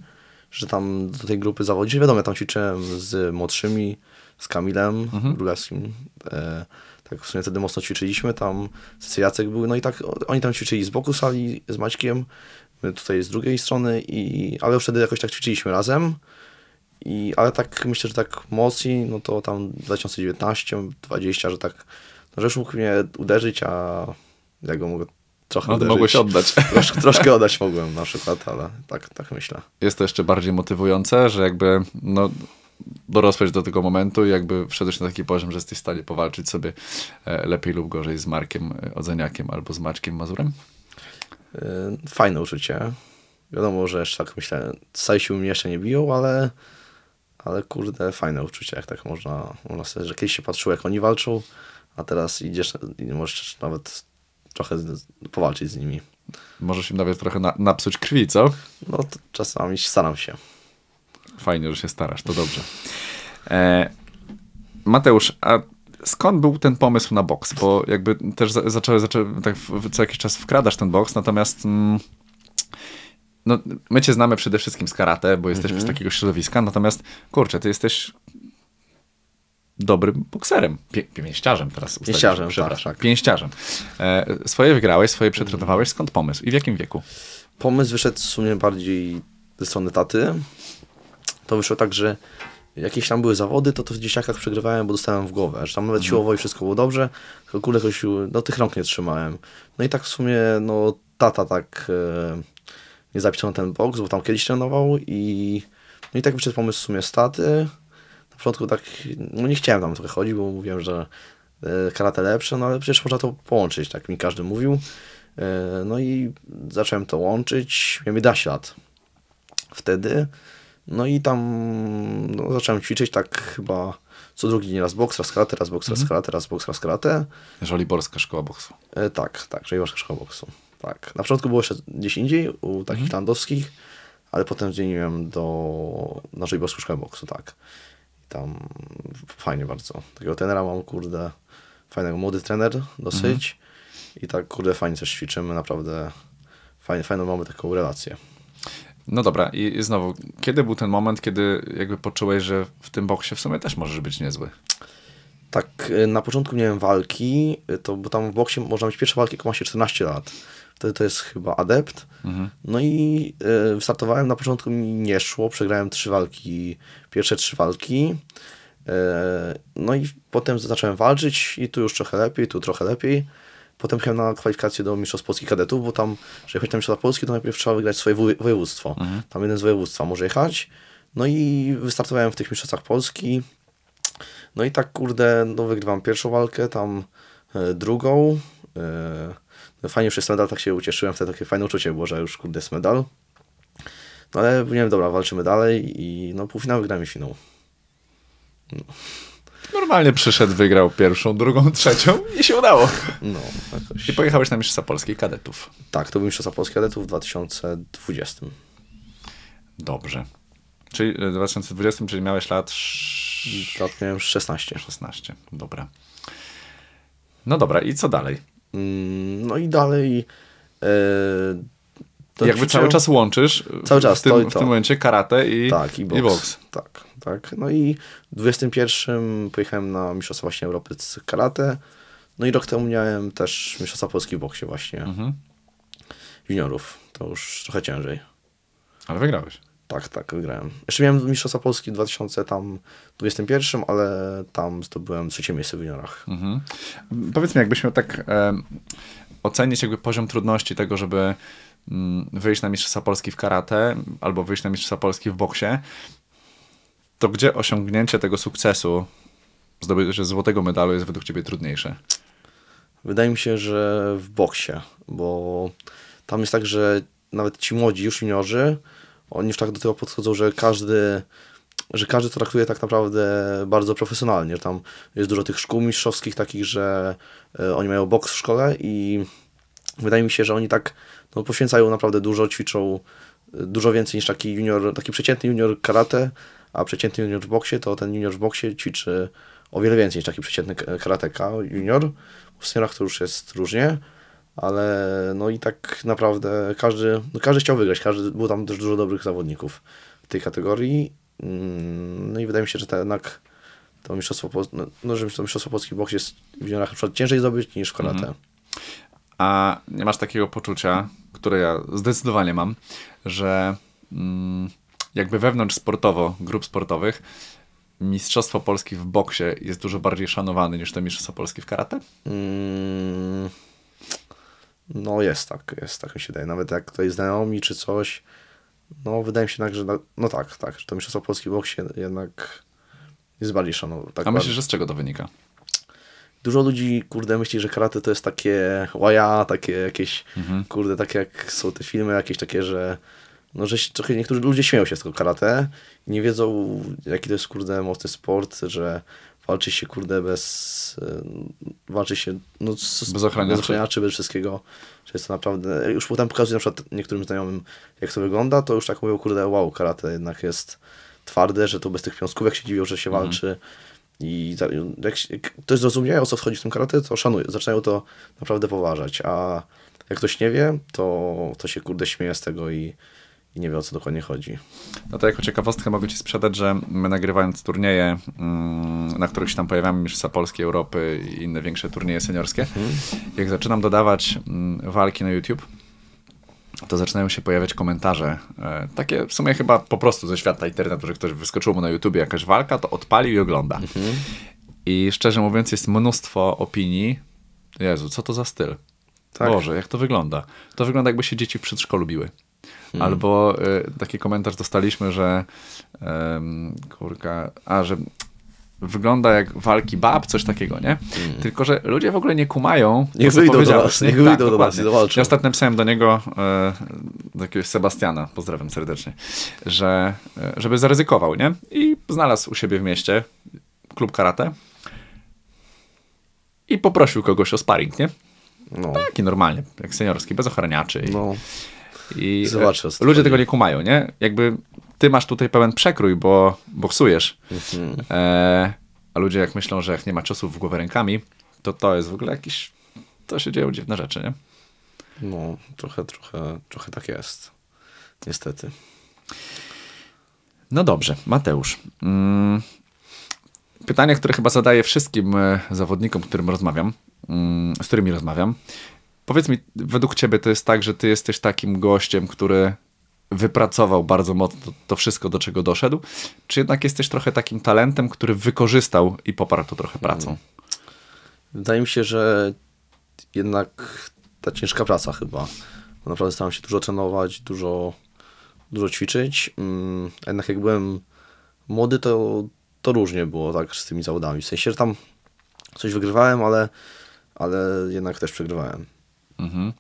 że tam do tej grupy zawodzić. Wiadomo, ja tam ćwiczyłem z młodszymi, z Kamilem Królewskim. E, tak w sumie wtedy mocno ćwiczyliśmy, tam Jacek był, no i tak oni tam ćwiczyli z boku sali z Maćkiem, my tutaj z drugiej strony, i, ale już wtedy jakoś tak ćwiczyliśmy razem. I, ale tak myślę, że tak mocniej, no to tam 2019, 20, że tak, no, że mógł mnie uderzyć, a ja go mogę trochę No uderzyć. mogłeś oddać. Troszkę, troszkę oddać mogłem na przykład, ale tak, tak myślę. Jest to jeszcze bardziej motywujące, że jakby no, dorosłeś do tego momentu i jakby wszedłeś na taki poziom, że jesteś w stanie powalczyć sobie e, lepiej lub gorzej z Markiem e, Odzeniakiem albo z Maćkiem Mazurem? Yy, Fajne uczucie. Wiadomo, że jeszcze tak myślę, całej siły mnie jeszcze nie biją, ale, ale kurde, fajne uczucie, jak tak można, można sobie, że kiedyś się patrzyło, jak oni walczą, a teraz idziesz i możesz nawet trochę powalczyć z nimi. Możesz im nawet trochę na, napsuć krwi, co? No czasami staram się. Fajnie, że się starasz, to dobrze. E, Mateusz, a skąd był ten pomysł na boks? Bo jakby też za, zaczęły, zaczęły tak co jakiś czas wkradasz ten boks, natomiast mm, no, my cię znamy przede wszystkim z karate, bo jesteśmy z takiego środowiska, natomiast kurczę, ty jesteś dobrym bokserem, Pię, pięściarzem teraz. Pięściarzem, przepraszam. tak, tak. Pięściarzem. E, swoje wygrałeś, swoje przetrenowałeś, skąd pomysł i w jakim wieku? Pomysł wyszedł w sumie bardziej ze strony taty. To wyszło tak, że jakieś tam były zawody, to to w dzieciakach przegrywałem, bo dostałem w głowę, że tam nawet siłowo i wszystko było dobrze, tylko kurde jakoś, no tych rąk nie trzymałem. No i tak w sumie, no tata tak e, mnie zapisał na ten boks, bo tam kiedyś trenował i no i tak wyszedł pomysł w sumie z taty. Na początku tak, no nie chciałem tam trochę chodzić, bo mówiłem, że e, karate lepsze, no ale przecież można to połączyć, tak mi każdy mówił. E, No i zacząłem to łączyć, miałem 11 lat wtedy. No i tam no, zacząłem ćwiczyć tak chyba co drugi dzień raz boks, raz karate, raz boks, raz karate, raz boks, raz karate. Żoliborska Szkoła Boksu. E, tak, tak, Żejwarska Szkoła Boksu. Tak. Na początku było jeszcze gdzieś indziej, u takich landowskich, ale potem zmieniłem do, na Żejwarską Szkołę Boksu, tak. I tam fajnie bardzo. Takiego trenera mam, kurde, fajnego, młody trener dosyć. I tak, kurde, fajnie też ćwiczymy, naprawdę fajnie, fajną mamy taką relację. No dobra, i, i znowu, kiedy był ten moment, kiedy jakby poczułeś, że w tym boksie w sumie też możesz być niezły? Tak, y, na początku miałem walki, y, to, bo tam w boksie można mieć pierwsze walki, jak ma się 14 lat. Wtedy to jest chyba adept. No i y, wystartowałem, na początku mi nie szło, przegrałem trzy walki, pierwsze trzy walki. Y, no i potem zacząłem walczyć i tu już trochę lepiej, tu trochę lepiej. Potem jechałem na kwalifikację do Mistrzostw Polskich Kadetów, bo tam, żeby jechać na Mistrzostwa Polskie, to najpierw trzeba wygrać swoje woje- województwo. Tam jeden z województwa może jechać. No i wystartowałem w tych Mistrzostwach Polski. No i tak, kurde, no wygrywam pierwszą walkę, tam e, drugą. E, no fajnie już jest medal, tak się ucieszyłem, wtedy takie fajne uczucie było, że już kurde jest medal. No ale nie wiem, dobra, walczymy dalej i no półfinał wygrałem i finał. Normalnie przyszedł, wygrał pierwszą, drugą, trzecią i się udało. No, jakoś. I pojechałeś na Mistrzostwa Polskiej Kadetów. Tak, to był Mistrzostwa Polskich Kadetów w 2020. Dobrze. Czyli w 2020, czyli miałeś lat Lat miałem 16. 16. Dobra. No dobra, i co dalej? Mm, No i dalej... E, to jakby ćwiczyłem- cały czas łączysz Cały czas, w, tym, to i w to. tym momencie karate i, Tak, i boks. I boks. Tak, tak. No i w 21 pojechałem na Mistrzostwa właśnie Europy z karate. No i rok temu miałem też Mistrzostwa Polski w boksie właśnie. Mhm. Juniorów. To już trochę ciężej. Ale wygrałeś. Tak, tak, wygrałem. Jeszcze miałem Mistrzostwa Polski w 2021, ale tam zdobyłem trzecie miejsce w juniorach. Mhm. Powiedz mi, jakbyś miał tak e, ocenić jakby poziom trudności tego, żeby mm, wyjść na Mistrzostwa Polski w karate albo wyjść na Mistrzostwa Polski w boksie, to gdzie osiągnięcie tego sukcesu, zdobycie złotego medalu jest według ciebie trudniejsze? Wydaje mi się, że w boksie, bo tam jest tak, że nawet ci młodzi już juniorzy, oni już tak do tego podchodzą, że każdy że każdy to traktuje tak naprawdę bardzo profesjonalnie. Tam jest dużo tych szkół mistrzowskich takich, że e, oni mają boks w szkole i wydaje mi się, że oni tak no, poświęcają naprawdę dużo, ćwiczą e, dużo więcej niż taki junior, taki przeciętny junior karate, a przeciętny junior w boksie, to ten junior w boksie ćwiczy o wiele więcej niż taki przeciętny karateka junior. W seniorach to już jest różnie, ale no i tak naprawdę każdy, no każdy chciał wygrać, każdy, było tam też dużo dobrych zawodników w tej kategorii. Mm, No i wydaje mi się, że to jednak to mistrzostwo, no, no, że to mistrzostwo Polski w boksie jest w juniorach na przykład ciężej zdobyć niż w karate. A nie masz takiego poczucia, które ja zdecydowanie mam, że mm, jakby wewnątrz sportowo, grup sportowych, Mistrzostwo Polski w boksie jest dużo bardziej szanowane niż to Mistrzostwo Polski w karate? Mm, No jest tak, jest tak mi się wydaje. Nawet jak tutaj znajomi czy coś, no wydaje mi się jednak, że na- no tak, tak, że to mistrzostwo Polski w boksie jednak jest bardziej szanowane. Tak A myślisz, że z czego to wynika? Dużo ludzi, kurde, myśli, że karate to jest takie łaja, takie jakieś, kurde, takie jak są te filmy jakieś takie, że no, że się, trochę niektórzy ludzie śmieją się z tego karate i nie wiedzą, jaki to jest, kurde, mocny sport, że walczy się, kurde, bez, y, walczy się, no, z, Bez ochraniaczy. bez ochraniaczy, bez wszystkiego, że jest to naprawdę, już potem pokazuję na przykład niektórym znajomym, jak to wygląda, to już tak mówią, kurde, wow, karate jednak jest twarde, że to bez tych piąskówek się dziwią, że się walczy. I jak się- jak ktoś zrozumie, o co wchodzi w tym karate, to szanują, zaczynają to naprawdę poważać. A jak ktoś nie wie, to, to się kurde śmieje z tego i, i nie wie, o co dokładnie chodzi. No to jako ciekawostkę mogę Ci sprzedać, że my nagrywając turnieje, mm, na których się tam pojawiamy, Mistrzostwa Polski, Europy i inne większe turnieje seniorskie, jak zaczynam dodawać mm, walki na YouTube, to zaczynają się pojawiać komentarze, e, takie w sumie chyba po prostu ze świata internetu, że ktoś wyskoczył mu na YouTubie jakaś walka, to odpalił i ogląda. I szczerze mówiąc jest mnóstwo opinii, Jezu, co to za styl? Tak. Boże, jak to wygląda? To wygląda jakby się dzieci w przedszkolu biły. Albo y, taki komentarz dostaliśmy, że ym, kurka, a że wygląda jak walki bab, coś takiego, nie? Tylko, że ludzie w ogóle nie kumają. Niech wyjdą do nas, nie? niech wyjdą do nas dokładnie. zawalczą. Ja ostatnio pisałem do niego, e, do jakiegoś Sebastiana, pozdrawiam serdecznie, że e, żeby zaryzykował, nie? I znalazł u siebie w mieście klub karate i poprosił kogoś o sparring, nie? No, Taki normalnie, jak seniorski, bez ochraniaczy. No, i Zobaczę, e, ludzie tego nie kumają, nie? Jakby ty masz tutaj pełen przekrój, bo boksujesz. Mhm. E, a ludzie jak myślą, że jak nie ma ciosów w głowę rękami, to to jest w ogóle jakiś... To się dzieją dziwne rzeczy, nie? no, trochę, trochę, trochę tak jest. Niestety. No dobrze, Mateusz. Mm, Pytanie, które chyba zadaję wszystkim e, zawodnikom, którym rozmawiam, mm, z którymi rozmawiam. Powiedz mi, według ciebie to jest tak, że ty jesteś takim gościem, który wypracował bardzo mocno to, wszystko, do czego doszedł, czy jednak jesteś trochę takim talentem, który wykorzystał i poparł to trochę pracą? Wydaje mi się, że jednak ta ciężka praca chyba. Bo naprawdę starałem się dużo trenować, dużo, dużo ćwiczyć. Mm, a jednak jak byłem młody, to, to różnie było tak z tymi zawodami. W sensie, że tam coś wygrywałem, ale, ale jednak też przegrywałem. Mhm.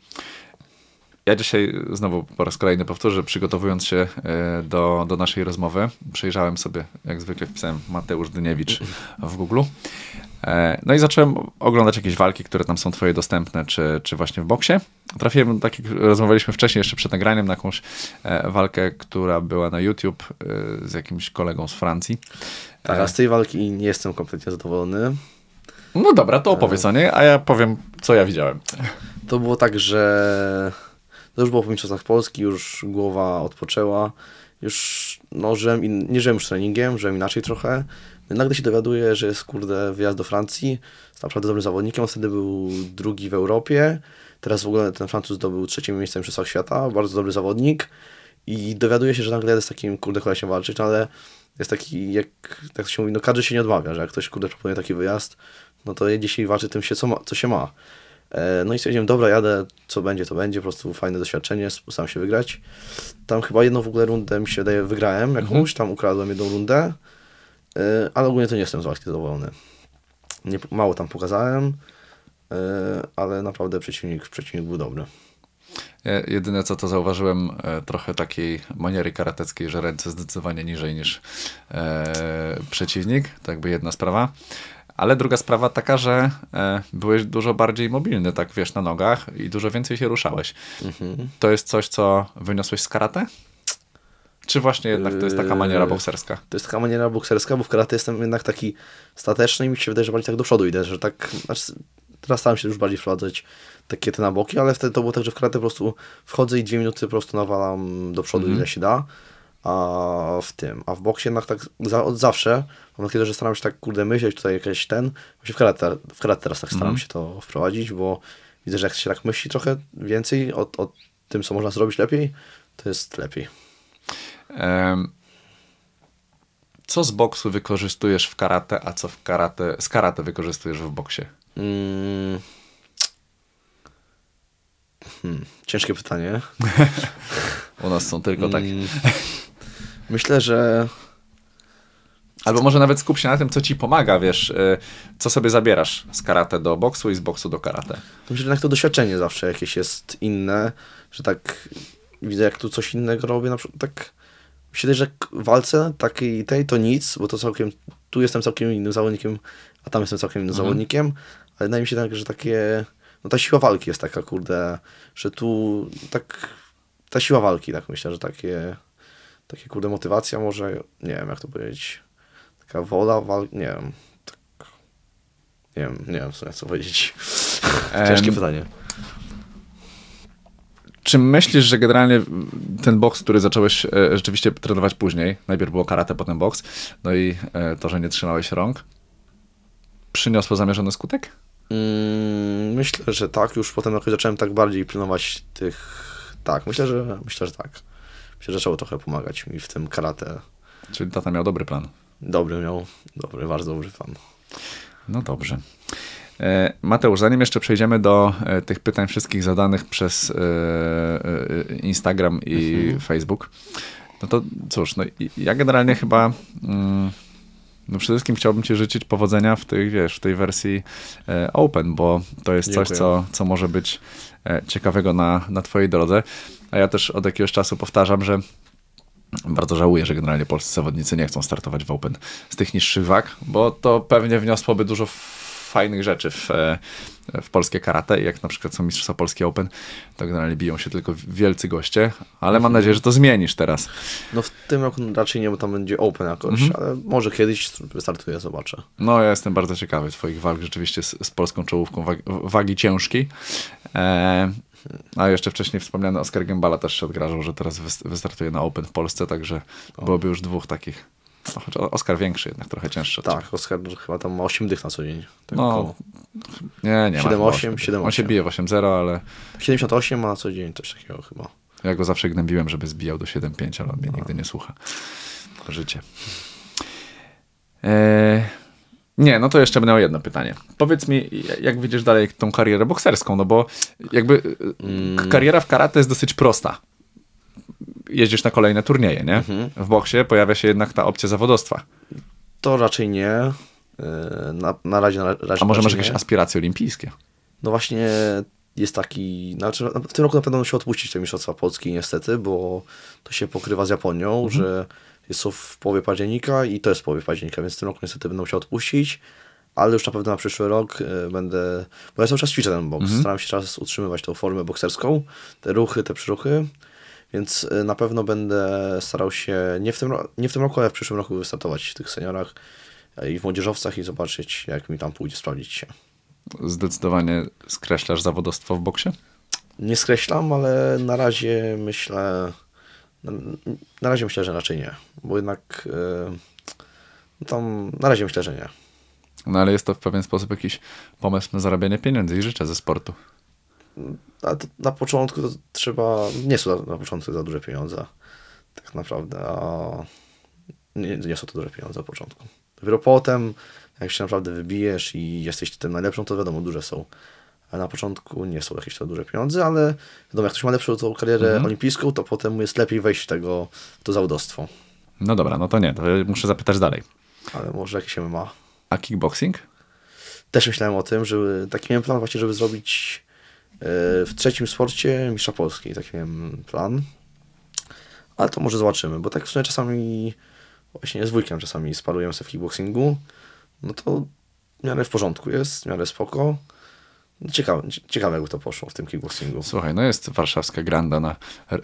Ja dzisiaj znowu po raz kolejny powtórzę, przygotowując się e, do, do naszej rozmowy, przejrzałem sobie, jak zwykle wpisałem Mateusz Dyniewicz w Google. E, No i zacząłem oglądać jakieś walki, które tam są twoje dostępne, czy, czy właśnie w boksie. Trafiłem, tak jak rozmawialiśmy wcześniej, jeszcze przed nagraniem, na jakąś e, walkę, która była na YouTube z jakimś kolegą z Francji. Tak, a z tej walki nie jestem kompletnie zadowolony. No dobra, to opowiedz o niej, a ja powiem, co ja widziałem. To było tak, że to już było po mistrzostwach Polski, już głowa odpoczęła, już no, żyłem in, nie żyłem już treningiem, żyłem inaczej trochę. Nagle się dowiaduję, że jest kurde wyjazd do Francji, jest naprawdę dobrym zawodnikiem, on wtedy był drugi w Europie, teraz w ogóle ten Francuz zdobył trzecie miejsce w mistrzostwach świata, bardzo dobry zawodnik. I dowiaduję się, że nagle z takim kurde kolesiem walczyć, no ale jest taki, jak tak się mówi, no każdy się nie odmawia, że jak ktoś kurde proponuje taki wyjazd, no to jedzie się i walczy tym się, co, ma, co się ma. E, No i stwierdziłem, dobra, jadę, co będzie, to będzie, po prostu fajne doświadczenie, staram się wygrać. Tam chyba jedną w ogóle rundę mi się daje, wygrałem jakąś, tam ukradłem jedną rundę, e, ale ogólnie to nie jestem z walki zadowolony. Nie, mało tam pokazałem, e, ale naprawdę przeciwnik, przeciwnik był dobry. Jedyne co to zauważyłem, trochę takiej maniery karateckiej, że ręce zdecydowanie niżej niż e, przeciwnik. To jakby jedna sprawa. Ale druga sprawa taka, że e, byłeś dużo bardziej mobilny, tak wiesz, na nogach i dużo więcej się ruszałeś. Mhm. To jest coś, co wyniosłeś z karate? Czy właśnie jednak to jest taka maniera Yy, bokserska? To jest taka maniera bokserska, bo w karate jestem jednak taki stateczny i mi się wydaje, że bardziej tak do przodu idę, że tak, znaczy, teraz staram się już bardziej wprowadzać takie te na boki, ale wtedy to było tak, że w karate po prostu wchodzę i dwie minuty po prostu nawalam do przodu, ile się da, a w tym, a w boksie jednak tak za, od zawsze, mam takie, że staram się tak, kurde, myśleć tutaj jakiś ten, właśnie w karate, w karate teraz tak staram się to wprowadzić, bo widzę, że jak się tak myśli trochę więcej o, o tym, co można zrobić lepiej, to jest lepiej. Em, Co z boksu wykorzystujesz w karate, a co w karate, z karate wykorzystujesz w boksie? Mm. Hmm, ciężkie pytanie. U nas są tylko takie. Myślę, że Albo może nawet skup się na tym, co ci pomaga, wiesz, y, co sobie zabierasz z karate do boksu i z boksu do karate. myślę, że jednak to doświadczenie zawsze jakieś jest inne, że tak widzę, jak tu coś innego robię, na przykład tak myślę, że walce takiej tej to nic, bo to całkiem, tu jestem całkiem innym zawodnikiem, a tam jestem całkiem innym zawodnikiem, ale wydaje mi się tak, że takie, no ta siła walki jest taka, kurde, że tu tak, ta siła walki, tak myślę, że takie, takie kurde motywacja może, nie wiem jak to powiedzieć, taka wola walki, nie wiem, tak, nie wiem, nie wiem w sumie co powiedzieć. Ciężkie Em, pytanie. Czy myślisz, że generalnie ten boks, który zacząłeś e, rzeczywiście trenować później, najpierw było karate, potem boks, no i e, to, że nie trzymałeś rąk, przyniosło zamierzony skutek? Mm, myślę, że tak. Już potem jakoś zacząłem tak bardziej pilnować tych. Tak, myślę, że myślę, że tak. Że zaczęło trochę pomagać mi w tym karate. Czyli tata miał dobry plan. Dobry miał, dobry, bardzo dobry plan. No dobrze. E, Mateusz, zanim jeszcze przejdziemy do e, tych pytań wszystkich zadanych przez e, Instagram i Facebook, no to cóż, no, ja generalnie chyba mm, no przede wszystkim chciałbym Ci życzyć powodzenia w tej, wiesz, w tej wersji Open, bo to jest coś, Dziękuję. co, co może być ciekawego na, na Twojej drodze. A ja też od jakiegoś czasu powtarzam, że bardzo żałuję, że generalnie polscy zawodnicy nie chcą startować w Open z tych niższych wag, bo to pewnie wniosłoby dużo fajnych rzeczy w, e, w polskie karate. Jak na przykład są Mistrzostwa Polskie Open, to generalnie biją się tylko wielcy goście, ale mam nadzieję, że to zmienisz teraz. No w tym roku raczej nie, bo tam będzie open jakoś, ale może kiedyś wystartuję, zobaczę. No, ja jestem bardzo ciekawy Twoich walk rzeczywiście z, z polską czołówką wagi, wagi ciężkiej. E, a jeszcze wcześniej wspomniany Oskar Gembala też się odgrażał, że teraz wys- wystartuje na Open w Polsce, także byłoby już dwóch takich. No, Oskar większy, jednak trochę cięższy. Tak, Oskar chyba tam ma 8 dych na co dzień. Tak No, około. Nie, nie. ma 7-8, chyba osiem. 7-8. On się bije w 8-0, ale 78 ma na co dzień, coś takiego chyba. ja go zawsze gnębiłem, żeby zbijał do 7-5, ale on mnie nigdy nie słucha. Życie. E, nie, no to jeszcze będę miał jedno pytanie. Powiedz mi, jak widzisz dalej tą karierę bokserską, no bo jakby Mm. k- kariera w karate jest dosyć prosta. Jeździsz na kolejne turnieje, nie? Mhm. W boksie pojawia się jednak ta opcja zawodowstwa. To raczej nie. Yy, Na, na razie, na razie A może masz jakieś nie. aspiracje olimpijskie? No właśnie jest taki, znaczy w tym roku na pewno się odpuścić te Mistrzostwa Polski niestety, bo to się pokrywa z Japonią, Mhm. że jest to w połowie października i to jest w połowie października, więc w tym roku niestety będą się odpuścić, ale już na pewno na przyszły rok y, będę, bo ja cały czas ćwiczę ten boks, Mhm. staram się czas utrzymywać tą formę bokserską, te ruchy, te przyruchy, więc y, na pewno będę starał się nie w tym, nie w tym roku, ale w przyszłym roku wystartować w tych seniorach y, i w młodzieżowcach i zobaczyć jak mi tam pójdzie, sprawdzić się. Zdecydowanie skreślasz zawodowstwo w boksie? Nie skreślam, ale na razie myślę. Na, na razie myślę, że raczej nie. Bo jednak e, tam na razie myślę, że nie. No ale jest to w pewien sposób jakiś pomysł na zarabianie pieniędzy i życia ze sportu. A to na początku to trzeba. Nie są na, na początku za duże pieniądze. Tak naprawdę. A nie, nie są to duże pieniądze na początku. Dopiero potem, jak się naprawdę wybijesz i jesteś tym najlepszą, to wiadomo, duże są. Na początku nie są jakieś to duże pieniądze, ale wiadomo, jak ktoś ma lepszą tą karierę olimpijską, to potem mu jest lepiej wejść w tego, w to zawodowstwo. No dobra, no to nie, to muszę zapytać dalej. Ale może jakieś MMA. A kickboxing? Też myślałem o tym, żeby taki miałem plan właśnie, żeby zrobić w trzecim sporcie mistrza Polski, taki miałem plan. Ale to może zobaczymy, bo tak w sumie czasami, właśnie z wujkiem czasami sparujemy sobie w kickboxingu, no to w miarę w porządku jest, w miarę spoko. Ciekawe, ciekawe jakby to poszło w tym kickboxingu. Słuchaj, no jest warszawska granda na e,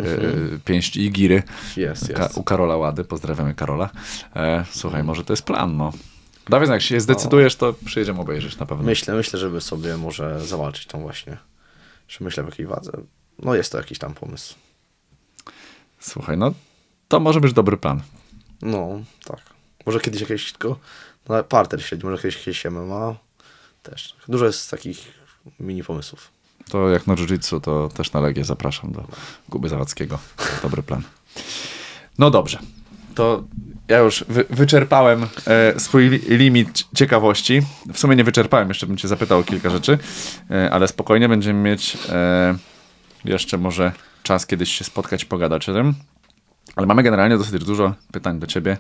pięść i giry Jest, Ka- jest. u Karola Łady. Pozdrawiamy Karola. E, słuchaj, może to jest plan, no. Dawid, jak się zdecydujesz, to przyjedziemy obejrzeć na pewno. Myślę, myślę, żeby sobie może zawalczyć tą właśnie. Że myślę w jakiej wadze. No jest to jakiś tam pomysł. Słuchaj, no to może być dobry plan. No, tak. Może kiedyś jakieś tylko no, parter śledzi, może kiedyś jakieś MMA. Też. Dużo jest takich mini pomysłów. To jak na jiu-jitsu, to też na Legię zapraszam do Kuby Zawadzkiego. Dobry plan. No dobrze. To ja już wy, wyczerpałem e, swój li, limit ciekawości. W sumie nie wyczerpałem, jeszcze bym cię zapytał o kilka rzeczy, e, ale spokojnie będziemy mieć e, jeszcze może czas kiedyś się spotkać, pogadać o tym. Ale mamy generalnie dosyć dużo pytań do ciebie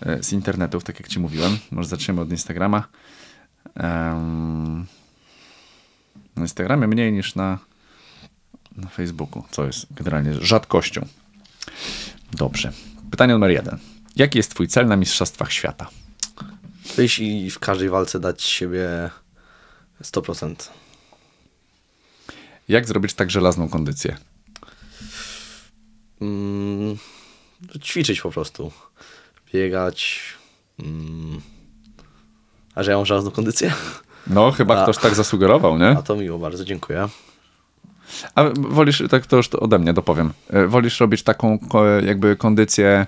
e, z internetów, tak jak ci mówiłem. Może zaczniemy od Instagrama. Em, na Instagramie mniej niż na, na Facebooku, co jest generalnie rzadkością. Dobrze. Pytanie numer jeden. Jaki jest twój cel na Mistrzostwach Świata? Wyjść i w każdej walce dać siebie 100%. Jak zrobić tak żelazną kondycję? Mm, ćwiczyć po prostu. Biegać. Mm. A że ja mam żelazną kondycję? No, chyba A. ktoś tak zasugerował, nie? A to miło bardzo, dziękuję. A wolisz, tak to już ode mnie dopowiem, E, wolisz robić taką jakby kondycję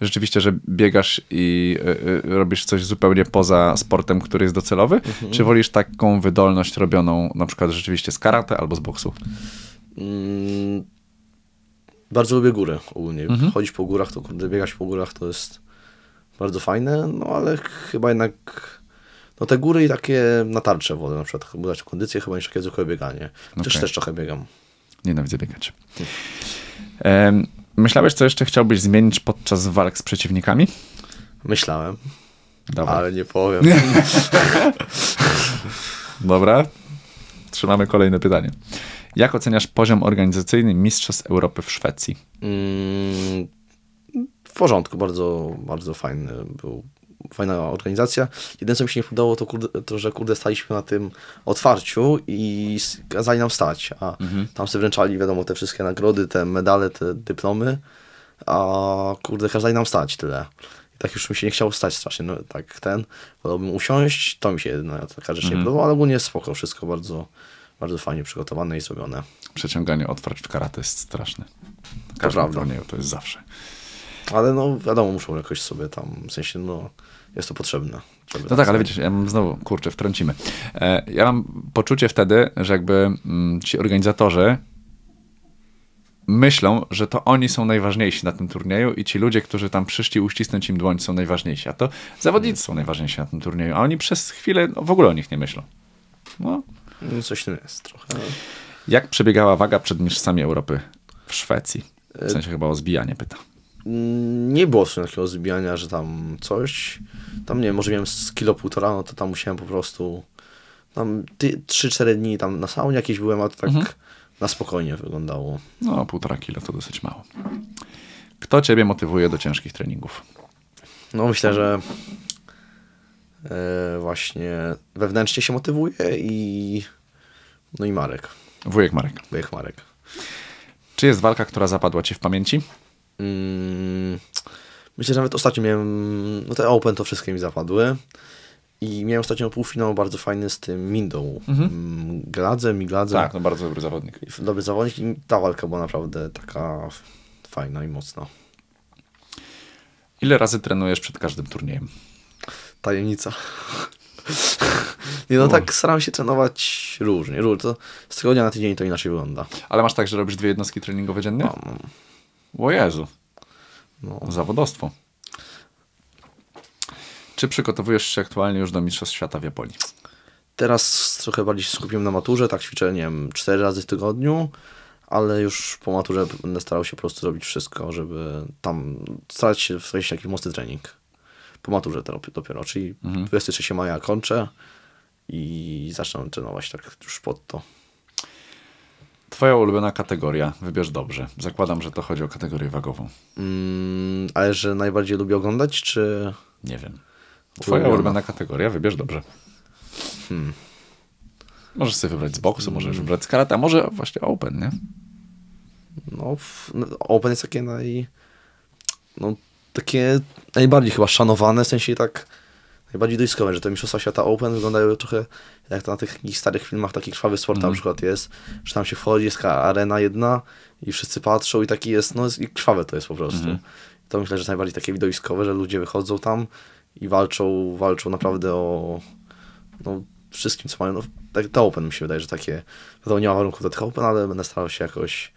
rzeczywiście, że biegasz i y, y, robisz coś zupełnie poza sportem, który jest docelowy? Czy wolisz taką wydolność robioną na przykład rzeczywiście z karate albo z boksu? Mm, bardzo lubię góry ogólnie. Chodzić po górach, to kurde, biegać po górach to jest bardzo fajne, no ale chyba jednak no te góry i takie natarcze wolę na przykład budować kondycję chyba niż takie zwykłe bieganie. Chociaż Okej. też trochę biegam. Nienawidzę biegać. Em, myślałeś, co jeszcze chciałbyś zmienić podczas walk z przeciwnikami? Myślałem, Dawaj. ale nie powiem. Dobra. Trzymamy kolejne pytanie. Jak oceniasz poziom organizacyjny Mistrzostw Europy w Szwecji? Mm, w porządku, bardzo, bardzo fajny był. Fajna organizacja. Jedyne, co mi się nie podobało, to, kurde, to że kurde staliśmy na tym otwarciu i kazali nam stać. A tam sobie wręczali, wiadomo, te wszystkie nagrody, te medale, te dyplomy. A kurde, kazali nam stać tyle. I tak już mi się nie chciało stać strasznie. No, tak ten, wolałbym usiąść. To mi się jedna taka rzecz nie podobała, ale ogólnie jest spoko. Wszystko bardzo, bardzo fajnie przygotowane i zrobione. Przeciąganie otwarć w karate jest straszne. To Każdy turnieju to jest zawsze. Ale no wiadomo, muszą jakoś sobie tam, w sensie no jest to potrzebne. No tak, ale widzisz, ja mam znowu, kurczę, wtrącimy. E, ja mam poczucie wtedy, że jakby mm, ci organizatorzy myślą, że to oni są najważniejsi na tym turnieju i ci ludzie, którzy tam przyszli uścisnąć im dłoń są najważniejsi, a to zawodnicy są najważniejsi na tym turnieju, a oni przez chwilę no, w ogóle o nich nie myślą. No. No, coś w tym jest trochę. Jak przebiegała waga przed mistrzostwami Europy w Szwecji? W sensie chyba o zbijanie pyta. Nie było w takiego zbijania, że tam coś. Tam nie wiem, może miałem z kilo półtora, no to tam musiałem po prostu. Tam 3-4 dni tam na saunie jakieś byłem, a to tak na spokojnie wyglądało. No, półtora kilo to dosyć mało. Kto ciebie motywuje do ciężkich treningów? No myślę, że e, właśnie wewnętrznie się motywuje i no i Marek. Wujek Marek. Wujek Marek. Czy jest walka, która zapadła ci w pamięci? Mm, myślę, że nawet ostatnio miałem, no te Open to wszystkie mi zapadły. I miałem ostatnio półfinał bardzo fajny z tym Mindą. Mhm. Gladzem i Gladzem. Tak, no bardzo dobry zawodnik. Dobry zawodnik i ta walka była naprawdę taka fajna i mocna. Ile razy trenujesz przed każdym turniejem? Tajemnica. Nie no, tak staram się trenować różnie. różnie. To z tygodnia na tydzień to inaczej wygląda. Ale masz tak, że robisz dwie jednostki treningowe dziennie? No, O Jezu, no. zawodostwo. Czy przygotowujesz się aktualnie już do Mistrzostw Świata w Japonii? Teraz trochę bardziej się skupiłem na maturze, tak ćwiczę, nie wiem, cztery razy w tygodniu, ale już po maturze będę starał się po prostu robić wszystko, żeby tam starać się wejść taki mocny trening. Po maturze to dopiero, czyli 23 maja kończę i zacznę trenować tak już pod to. Twoja ulubiona kategoria, wybierz dobrze. Zakładam, że to chodzi o kategorię wagową. Mm, ale że najbardziej lubię oglądać, czy... Nie wiem. Twoja Ulubiona. ulubiona kategoria, wybierz dobrze. Hmm. Możesz sobie wybrać z boksu, możesz wybrać z karate, a może właśnie open, nie? No, no, Open jest takie naj... No, takie najbardziej chyba szanowane, w sensie tak najbardziej doiskowe, że te Mistrzostwa Świata Open wyglądają trochę jak to na tych starych filmach, taki krwawy sport na przykład jest, że tam się wchodzi, jest taka arena jedna i wszyscy patrzą i taki jest, no i krwawe to jest po prostu. To myślę, że jest najbardziej takie widowiskowe, że ludzie wychodzą tam i walczą, walczą naprawdę o no, wszystkim, co mają. No, tak, te Open mi się wydaje, że takie, wiadomo, nie ma warunków do tych Open, ale będę starał się jakoś,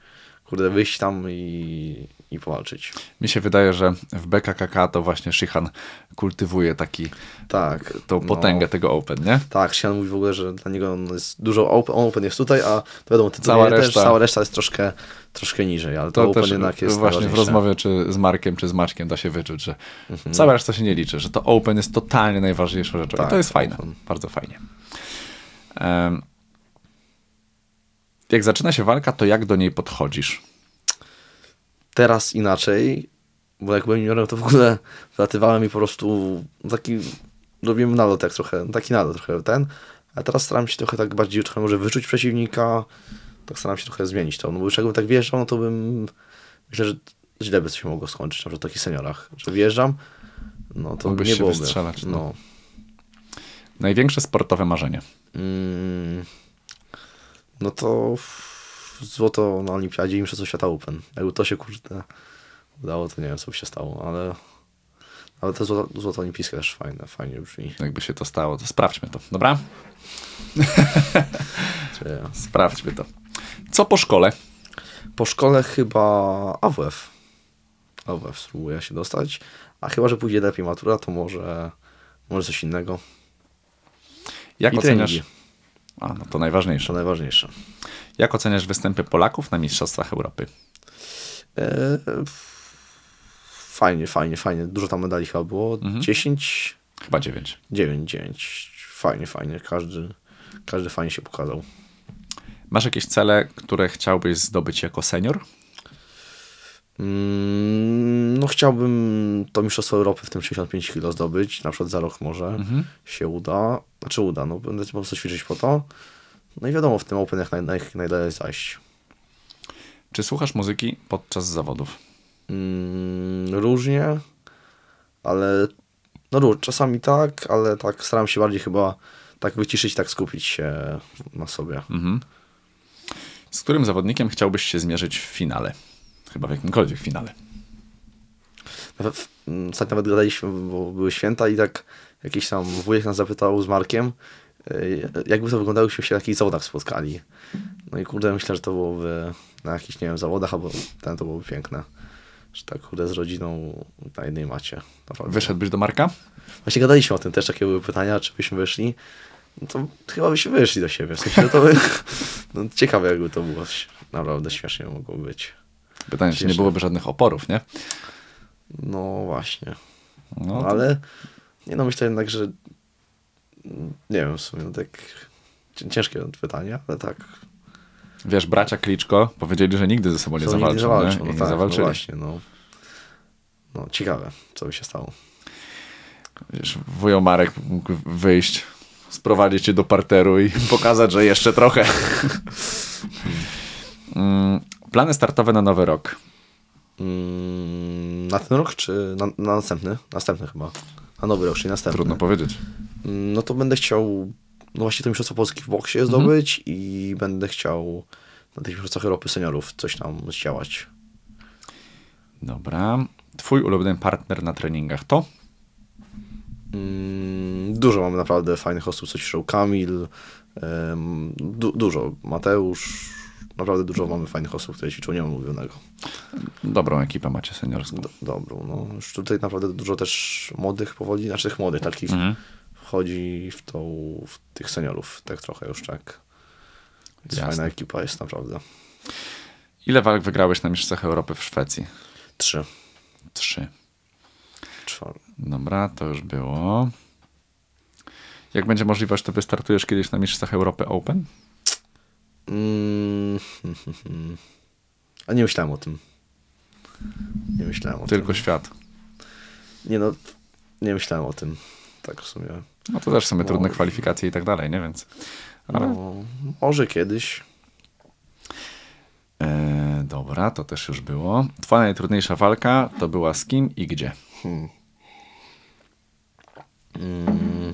kurde, wyjść tam i, i powalczyć. Mi się wydaje, że w BKKK to właśnie Shihan kultywuje taki, Tak. tą no. potęgę tego open, nie? Tak, Sian mówi w ogóle, że dla niego jest dużo open, open jest tutaj, a to wiadomo, ty Cała cała, też, reszta- cała reszta jest troszkę, troszkę niżej, ale to, To open też jednak jest właśnie w rozmowie czy z Markiem, czy z Maćkiem da się wyczuć, że Mhm. cała reszta się nie liczy, że to open jest totalnie najważniejszą rzeczą. I Tak, to jest fajne, open. bardzo fajnie. Em, jak zaczyna się walka, to jak do niej podchodzisz? Teraz inaczej, bo jak byłem juniorem, to w ogóle wylatywałem i po prostu taki, robiłem nalot jak trochę, taki nalot trochę ten, a teraz staram się trochę tak bardziej trochę może wyczuć przeciwnika, tak staram się trochę zmienić to, no bo już jakbym tak wjeżdżał, no to bym, myślę, że źle by się mogło skończyć, na przykład w takich seniorach, że wjeżdżam, no to Mógłbyś nie byłoby. wystrzelać, no. no. Największe sportowe marzenie. Mm, no to w- złoto na olimpiadzie i mistrzostwo świata Open. Jakby to się kurde udało, to nie wiem co by się stało, ale ale to złoto, złoto olimpijskie też fajne, fajnie brzmi. Jakby się to stało, to sprawdźmy to, dobra? Sprawdźmy to. Co po szkole? Po szkole chyba AWF. AWF spróbuję się dostać, a chyba, że pójdzie lepiej matura, to może, może coś innego. Jak I oceniasz... treningi, A, no to najważniejsze. to najważniejsze. Jak oceniasz występy Polaków na Mistrzostwach Europy? E, fajnie, fajnie, fajnie. Dużo tam medali chyba było. 10, Chyba dziewięć. 9, 9. Fajnie, fajnie. Każdy, każdy fajnie się pokazał. Masz jakieś cele, które chciałbyś zdobyć jako senior? Mm, no chciałbym to Mistrzostwo Europy w tym 65 kg zdobyć. Na przykład za rok może się uda. Znaczy uda, no będę po prostu ćwiczyć po to. No i wiadomo, w tym Open jak, naj, naj, najdalej zajść. Czy słuchasz muzyki podczas zawodów? Mm, różnie, ale no ró- czasami tak, ale tak staram się bardziej chyba tak wyciszyć, tak skupić się na sobie. Z którym zawodnikiem chciałbyś się zmierzyć w finale? Chyba w jakimkolwiek finale. Nawet, nawet gadaliśmy, bo były święta i tak jakiś tam wujek nas zapytał z Markiem, y, jakby to wyglądało, jakbyśmy się na jakichś zawodach spotkali. No i kurde, myślę, że to byłoby na jakichś, nie wiem, zawodach, albo ten to byłoby piękne. Że tak kurde z rodziną na jednej macie. Naprawdę. Wyszedłbyś do Marka? Właśnie gadaliśmy o tym, też takie były pytania, czy byśmy wyszli. No to chyba byśmy wyszli do siebie. W sensie, to by, no, ciekawe jakby to było. Naprawdę śmiesznie mogło być. Pytanie, czy nie byłoby żadnych oporów, nie? No właśnie. No, No, to- ale nie no, myślę jednak, że nie wiem, w sumie no, tak cię- ciężkie pytanie, ale tak. Wiesz, bracia Kliczko powiedzieli, że nigdy ze sobą nie Co zawalczą. nie? No tak, zawalczyli. No właśnie, no. No ciekawe, co by się stało. Wiesz, wujo Marek mógł wyjść, sprowadzić cię do parteru i pokazać, że jeszcze trochę. Mm, Plany startowe na nowy rok. Mm, na ten rok, czy na, na następny? Następny chyba. Na nowy rok, czyli następny. Trudno powiedzieć. Mm, No to będę chciał no właśnie to Mistrzostwo Polski w boksie Mhm. zdobyć i będę chciał na tych Mistrzostwach Europy Seniorów coś tam zdziałać. Dobra. Twój ulubiony partner na treningach to? Mm, Dużo mamy naprawdę fajnych osób, co ćwiczą. Kamil, du dużo. Mateusz, naprawdę dużo mamy fajnych osób, które ćwiczą, nie mam ulubionego. Dobrą ekipę macie seniorską. Do, dobrą, no. Już tutaj naprawdę dużo też młodych powoli, znaczy tych młodych takich Mhm. wchodzi w tą, w tych seniorów, tak trochę już tak. Więc Jasne. fajna ekipa jest naprawdę. Ile walk wygrałeś na Mistrzostwach Europy w Szwecji? Trzy, Trzy. czwarte. Dobra, to już było. Jak będzie możliwość, to wystartujesz kiedyś na Mistrzostwach Europy Open? Mm, a nie myślałem o tym. Nie myślałem o Tylko tym. świat. Nie no, nie myślałem o tym. Tak w sumie. No to też są No. trudne kwalifikacje i tak dalej, nie? Więc... Ale... No, może kiedyś. E, dobra, to też już było. Twoja najtrudniejsza walka to była z kim i gdzie? Hmm. Mm,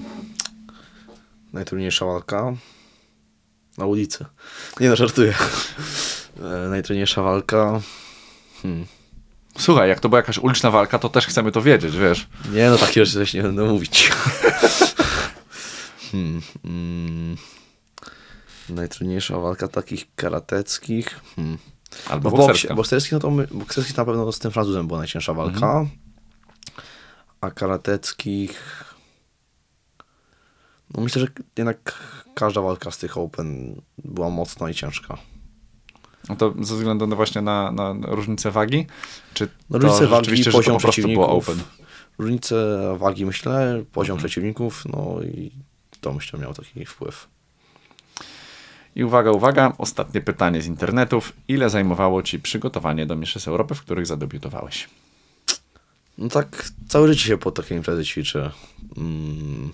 najtrudniejsza walka na ulicy. Nie no, żartuję. E, najtrudniejsza walka. Hmm. Słuchaj, jak to była jakaś uliczna walka, to też chcemy to wiedzieć, wiesz. Nie no, takie rzeczy też nie będę mówić. hmm. mm. Najtrudniejsza walka takich karateckich. Hmm. Albo No, bokserska. bokserski, no to my, bokserski na pewno z tym Francuzem była najcięższa walka. Mhm. A karateckich. No myślę, że jednak każda walka z tych Open była mocna i ciężka. No to ze względu na właśnie na, na różnicę wagi? Czy No, różnicę wagi, poziom po prostu było przeciwników. open? Różnicę wagi myślę, poziom Mhm. przeciwników, no i to myślę miał taki wpływ. I uwaga, uwaga, ostatnie pytanie z internetów. Ile zajmowało Ci przygotowanie do Mistrzostw Europy, w których zadebiutowałeś? No tak, całe życie się po takiej imprezy ćwiczę. Mm,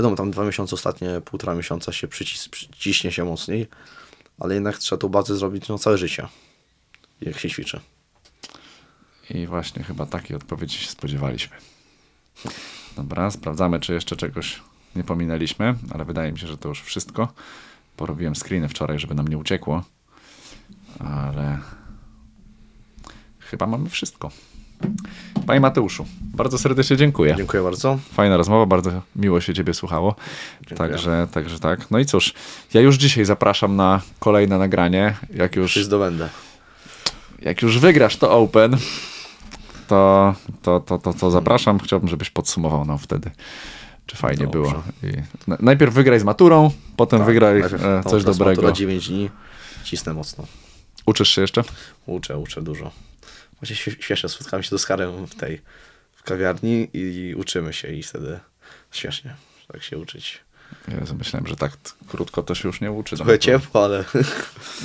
wiadomo, tam dwa miesiące, ostatnie półtora miesiąca się przycis, przyciśnie się mocniej, ale jednak trzeba tą bazę zrobić no, całe życie, jak się ćwiczy. I właśnie chyba takiej odpowiedzi się spodziewaliśmy. Dobra, sprawdzamy, czy jeszcze czegoś nie pominęliśmy, ale wydaje mi się, że to już wszystko. Porobiłem screeny wczoraj, żeby nam nie uciekło, ale chyba mamy wszystko. Panie Mateuszu, bardzo serdecznie dziękuję. Dziękuję bardzo. Fajna rozmowa, bardzo miło się Ciebie słuchało. Dziękuję. Także, także tak. No i cóż, ja już dzisiaj zapraszam na kolejne nagranie. Jak już, Czy zdobędę. jak już wygrasz to Open, to, to, to, to, to zapraszam. Chciałbym, żebyś podsumował nam wtedy, czy fajnie Dobrze. było. I na- najpierw wygraj z maturą, potem wygraj najpierw- e, coś dobrego. matura 9 dni, cisnę mocno. Uczysz się jeszcze? Uczę, uczę dużo. Właśnie śmiesznie, spotkałem się z Oskarem w tej, w kawiarni i uczymy się i wtedy śmiesznie, tak się uczyć. Jezu, myślałem, że tak krótko to się już nie uczy. Trochę ciepło, ale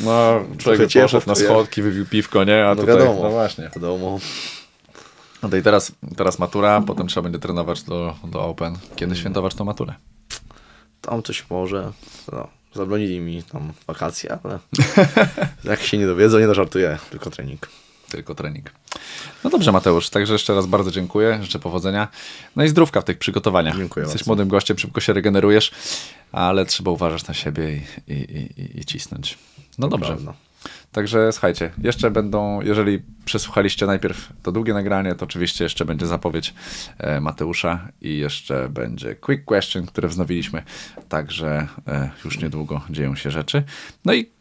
No, człowiek ciepło, poszedł na ja- schodki, wypił piwko, nie? A no tutaj, wiadomo, no właśnie. wiadomo. No i teraz, teraz matura, potem trzeba będzie trenować do, do Open. Kiedy świętować tą maturę? Tam coś może, no, zabronili mi tam wakacje, ale jak się nie dowiedzą, nie dożartuję, tylko trening. Tylko trening. No dobrze, Mateusz, także jeszcze raz bardzo dziękuję, życzę powodzenia. No i zdrówka w tych przygotowaniach. Dziękuję Jesteś bardzo. młodym gościem, szybko się regenerujesz, ale trzeba uważać na siebie i, i, i, i- cisnąć. No dobrze. Prawda. Także słuchajcie, jeszcze będą, jeżeli przesłuchaliście najpierw to długie nagranie, to oczywiście jeszcze będzie zapowiedź e, Mateusza i jeszcze będzie quick question, które wznowiliśmy. Także e, już niedługo dzieją się rzeczy. No i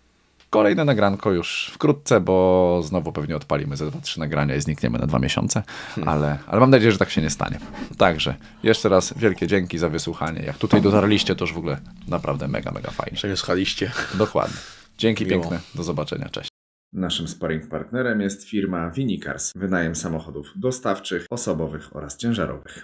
kolejne nagranko już wkrótce, bo znowu pewnie odpalimy ze dwa, trzy nagrania i znikniemy na dwa miesiące, ale, ale mam nadzieję, że tak się nie stanie. Także jeszcze raz wielkie dzięki za wysłuchanie. Jak tutaj dotarliście, to już w ogóle naprawdę mega, mega fajnie. Że słuchaliście. Dokładnie. Dzięki Miło. piękne. Do zobaczenia. Cześć. Naszym sparring partnerem jest firma Vinicars, wynajem samochodów dostawczych, osobowych oraz ciężarowych.